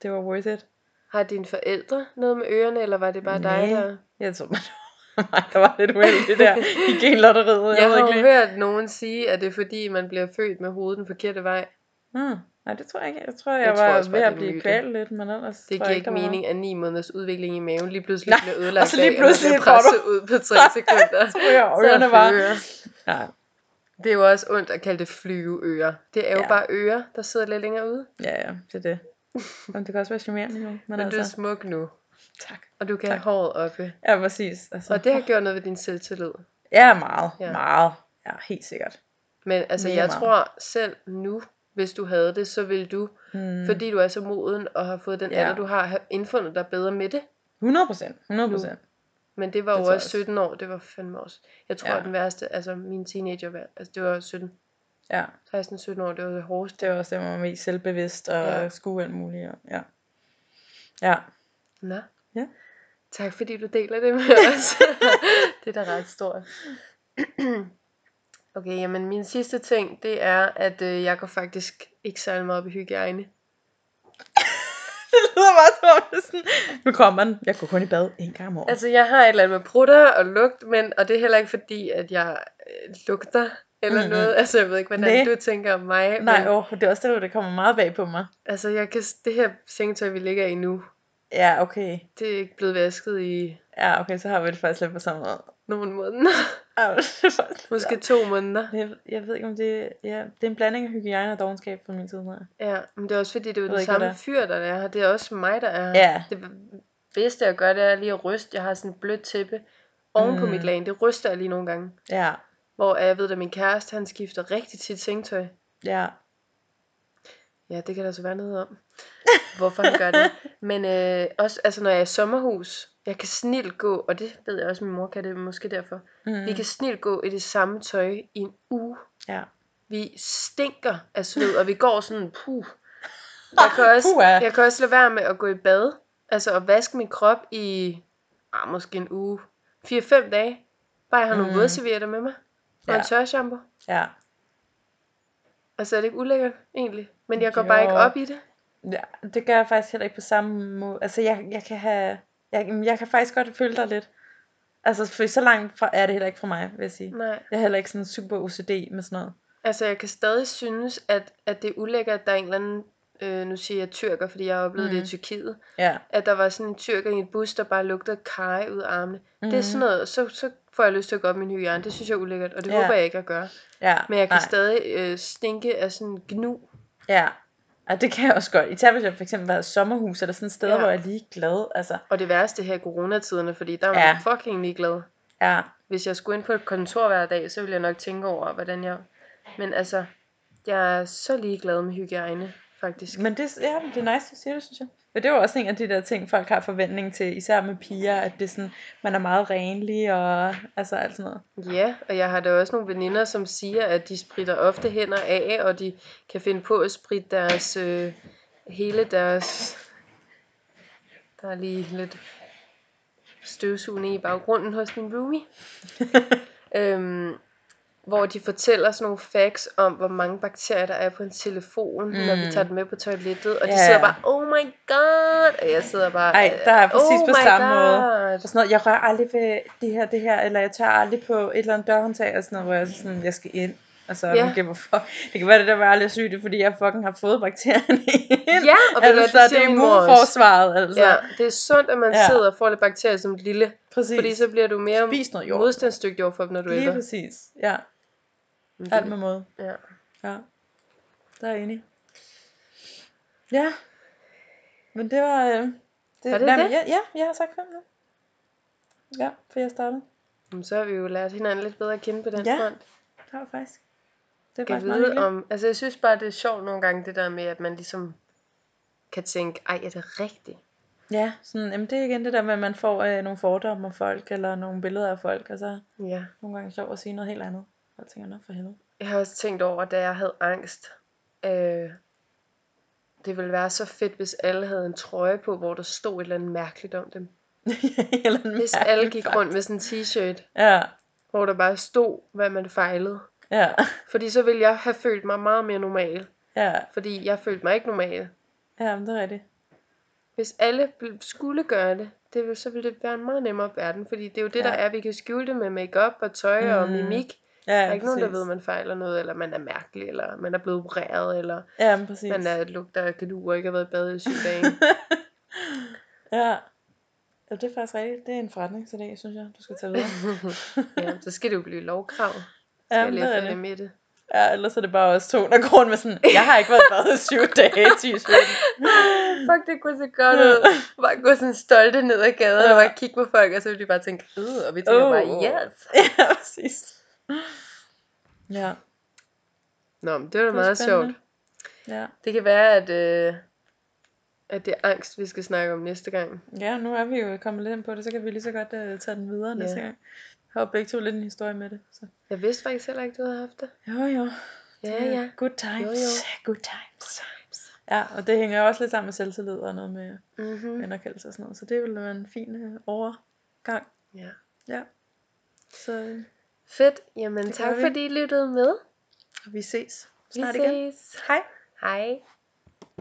det var worth it. Har dine forældre noget med ørerne, eller var det bare dig, Nej. der... Jeg tror, man mig, der var lidt uheldig der i genlotteriet. Jeg ved har ikke jo hørt nogen sige, at det er fordi, man bliver født med hovedet den forkerte vej. Hmm. Nej, det tror jeg ikke. Jeg tror, jeg, Jeg tror var også bare, ved at blive kvalt lidt, men ellers Det tror giver jeg ikke var mening, at ni måneders udvikling i maven lige pludselig Nej, bliver ødelagt og så lige af, pludselig bliver får du- presset ud på tre sekunder. Så ørerne bare. hører. Ja, Det er jo også ondt at kalde det flyveører. Det er jo Ja. bare ører, der sidder lidt længere ude. ja, ja, det er det. Men det kan også være charmerende jo. Men, Men altså, du er smuk nu, tak. og du kan Tak. have håret oppe. Ja, præcis. Altså, Og det har gjort noget ved din selvtillid. Ja, meget. Ja. Meget. Ja, helt sikkert. Men altså, Mega jeg meget. tror selv nu, hvis du havde det, så ville du, Mm. fordi du er så moden og har fået den Ja. alder, du har, have indfundet dig bedre med det. 100 procent. 100 procent. Men det var Det jo også også. 17 år, det var fandme også. Jeg tror, Ja. at den værste, altså min teenager, altså det var 17, Ja, 16-17 år, det var det hårdeste. det var også det, man var mest selvbevidst og Ja. skulle alt muligt. Og, ja. Ja. Nå. Ja. Tak fordi du deler det med os. det er da ret stort. okay, jamen min sidste ting, det er, at øh, jeg går faktisk ikke særlig meget op i hygiejne. det lyder bare som om, det sådan, nu kommer man. Jeg går kun i bad en gang om året. Altså, jeg har et eller andet med prutter og lugt, men, og det er heller ikke fordi, at jeg øh, lugter eller Mhm. noget. Altså, jeg ved ikke, hvordan Nej. du tænker om mig. Nej, men, åh, det er også det, det kommer meget bag på mig. Altså, jeg kan, det her sengetøj, vi ligger i nu, Ja, okay. det er ikke blevet vasket i Ja, okay, så har vi det faktisk lidt på samme måde. nogle måneder. Ja, Måske to måneder. Jeg, jeg ved ikke om det ja, det er en blanding af hygiejne og dogenskab fra min side. Ja, men det er også fordi, det er jo den samme fyr, der er her. Det er også mig, der er her. Ja. Det bedste jeg gør, det er lige at ryste. Jeg har sådan et blødt tæppe oven på Mm. mit lag. Det ryster jeg lige nogle gange. Ja, Hvor jeg ved, at min kæreste, han skifter rigtig tit sengetøj. ja. Ja, det kan der så være noget om. Hvorfor han gør det. Men øh, også, altså når jeg er i sommerhus, jeg kan snilt gå, og det ved jeg også, min mor kan det måske derfor. Mm. Vi kan snilt gå i det samme tøj i en uge. Ja. Vi stinker af sved, og vi går sådan, puh. Jeg kan, også, Puha. jeg kan også lade være med at gå i bad. Altså at vaske min krop i, ah, måske en uge. 4-5 dage. Bare jeg har nogle Mm. vådservietter med mig. Og en Ja. tørshampoo. Ja. Altså er det ikke ulækkert, egentlig? Men jeg går bare ikke Jo. op i det. ja. Det gør jeg faktisk heller ikke på samme måde. Altså, jeg, jeg kan have... Jeg, jeg kan faktisk godt følge dig lidt. Altså, for så langt fra, er det heller ikke fra mig, vil jeg sige. Nej. Jeg er heller ikke sådan super OCD med sådan noget. Altså, jeg kan stadig synes, at, at det er ulækkert, at der er en eller anden, øh, nu siger jeg tyrker, fordi jeg har oplevet mm. det i Mm. Tyrkiet, Ja. at der var sådan en tyrker i et bus, der bare lugtede kaj ud af armene. Mm. Det er sådan Mhm. noget, så, så får jeg lyst til at gå op i min hygiejne. Det synes jeg er ulækkert, og det Ja. håber jeg ikke at gøre. Ja. Men jeg kan nej. stadig øh, stinke af sådan gnu. Ja. Ja, det kan jeg også godt. Især hvis jeg for eksempel har et sommerhus, eller sådan et sted, Ja. hvor jeg er lige glad. Altså, Og det værste her i coronatiderne, fordi der er man Ja. fucking ligeglad. ja. Hvis jeg skulle ind på et kontor hver dag, så ville jeg nok tænke over, hvordan jeg... Men altså, jeg er så ligeglad med hygiejne, faktisk. Men det, ja, det er nice, du siger det, synes jeg. Men det var også en af de der ting, folk har forventning til, især med piger, at det er sådan, man er meget renlig og altså alt sådan noget. Ja, og jeg har da også nogle veninder, som siger, at de spritter ofte hænder af, og de kan finde på at spritte deres, øh, hele deres, der er lige lidt støvsugende i baggrunden hos min roomie, øhm, hvor de fortæller sådan nogle facts om, hvor mange bakterier der er på en telefon, mm. når vi Mm. tager den med på toilettet, og de Ja, sidder bare, oh my god, og jeg sidder bare, Ej, der er præcis oh på samme god. måde. Og sådan noget, jeg rører aldrig ved det her, det her, eller jeg tager aldrig på et eller andet dørhåndtag, og sådan noget, hvor jeg sådan, jeg skal ind. Og så Ja. okay, hvorfor? Det kan være, det der var aldrig sygt, det fordi jeg fucking har fået bakterierne ind. Ja, og altså, det det siger er immunforsvaret, altså. Ja, det er sundt, at man Ja. sidder og får lidt bakterier som lille, præcis. fordi så bliver du mere modstandsdygtig overfor dem, når du er Lige præcis, ja. Men Alt med måde. Ja. Ja, der er jeg enig. Ja, men det var... Øh, det, Var det nej, det? Ja, ja, jeg har sagt fem nu. Ja, for jeg startede. Jamen, så har vi jo lært hinanden lidt bedre at kende på den Ja, front. Det var faktisk. Det er Kan faktisk meget vide om, altså jeg synes bare, det er sjovt nogle gange, det der med, at man ligesom kan tænke, ej, er det rigtigt? Ja, sådan, jamen det er igen det der med, at man får øh, nogle fordomme om folk, eller nogle billeder af folk, og så Ja. nogle gange sjovt at sige noget helt andet. Jeg tænker, nå for helvede. Jeg har også tænkt over, da jeg havde angst, øh, det ville være så fedt, hvis alle havde en trøje på, hvor der stod et eller andet mærkeligt om dem. eller en Hvis alle gik fakt. rundt med sådan en t-shirt, Ja, hvor der bare stod, hvad man fejlede. ja, Fordi så ville jeg have følt mig meget mere normal. ja, Fordi jeg følte mig ikke normal. ja, men det er rigtigt. Hvis alle skulle gøre det, det vil, så ville det være en meget nemmere verden. Fordi det er jo det, der Ja. er. Vi kan skjule det med makeup og tøj mm. og mimik. Ja, Der er ikke nogen, der præcis. ved, at man fejler noget, eller man er mærkelig, eller man er blevet opereret, eller Ja, men præcis. man er lugter af og ikke har været i bad i syv dage. ja. Ja, det er faktisk rigtigt. Det er en forretningsidé, synes jeg, du skal tage videre. ja, så skal det jo blive lovkrav. Skal Ja, jeg lige det er med det. Ja, ellers er det bare os to, der går rundt med sådan, jeg har ikke været i bad i syv dage, t-shirten. Fuck, det kunne se godt ud. Bare gå sådan stolte ned ad gaden Ja. og bare kigge på folk, og så ville de bare tænke, øh, og vi tænker Oh. bare, yes. ja, præcis. Ja, Nå, men det var da meget spændende. sjovt. Ja. Det kan være, at, øh, at det er angst, vi skal snakke om næste gang. ja, nu er vi jo kommet lidt ind på det, så kan vi lige så godt uh, tage den videre Ja. næste gang. Jeg har jo begge to lidt en historie med det. Så. Jeg vidste faktisk heller ikke, du havde haft det. Jo, jo. Ja, ja. Good times. Jo, jo. Good times. Ja, og det hænger også lidt sammen med selvtillid og noget med Mm-hmm. anerkendelse og sådan noget. Så det ville være en fin uh, overgang. Ja. Ja. Så øh, Fedt. Jamen, tak vi. fordi I lyttede med. vi ses Vi snart igen. ses. Hej. Hej.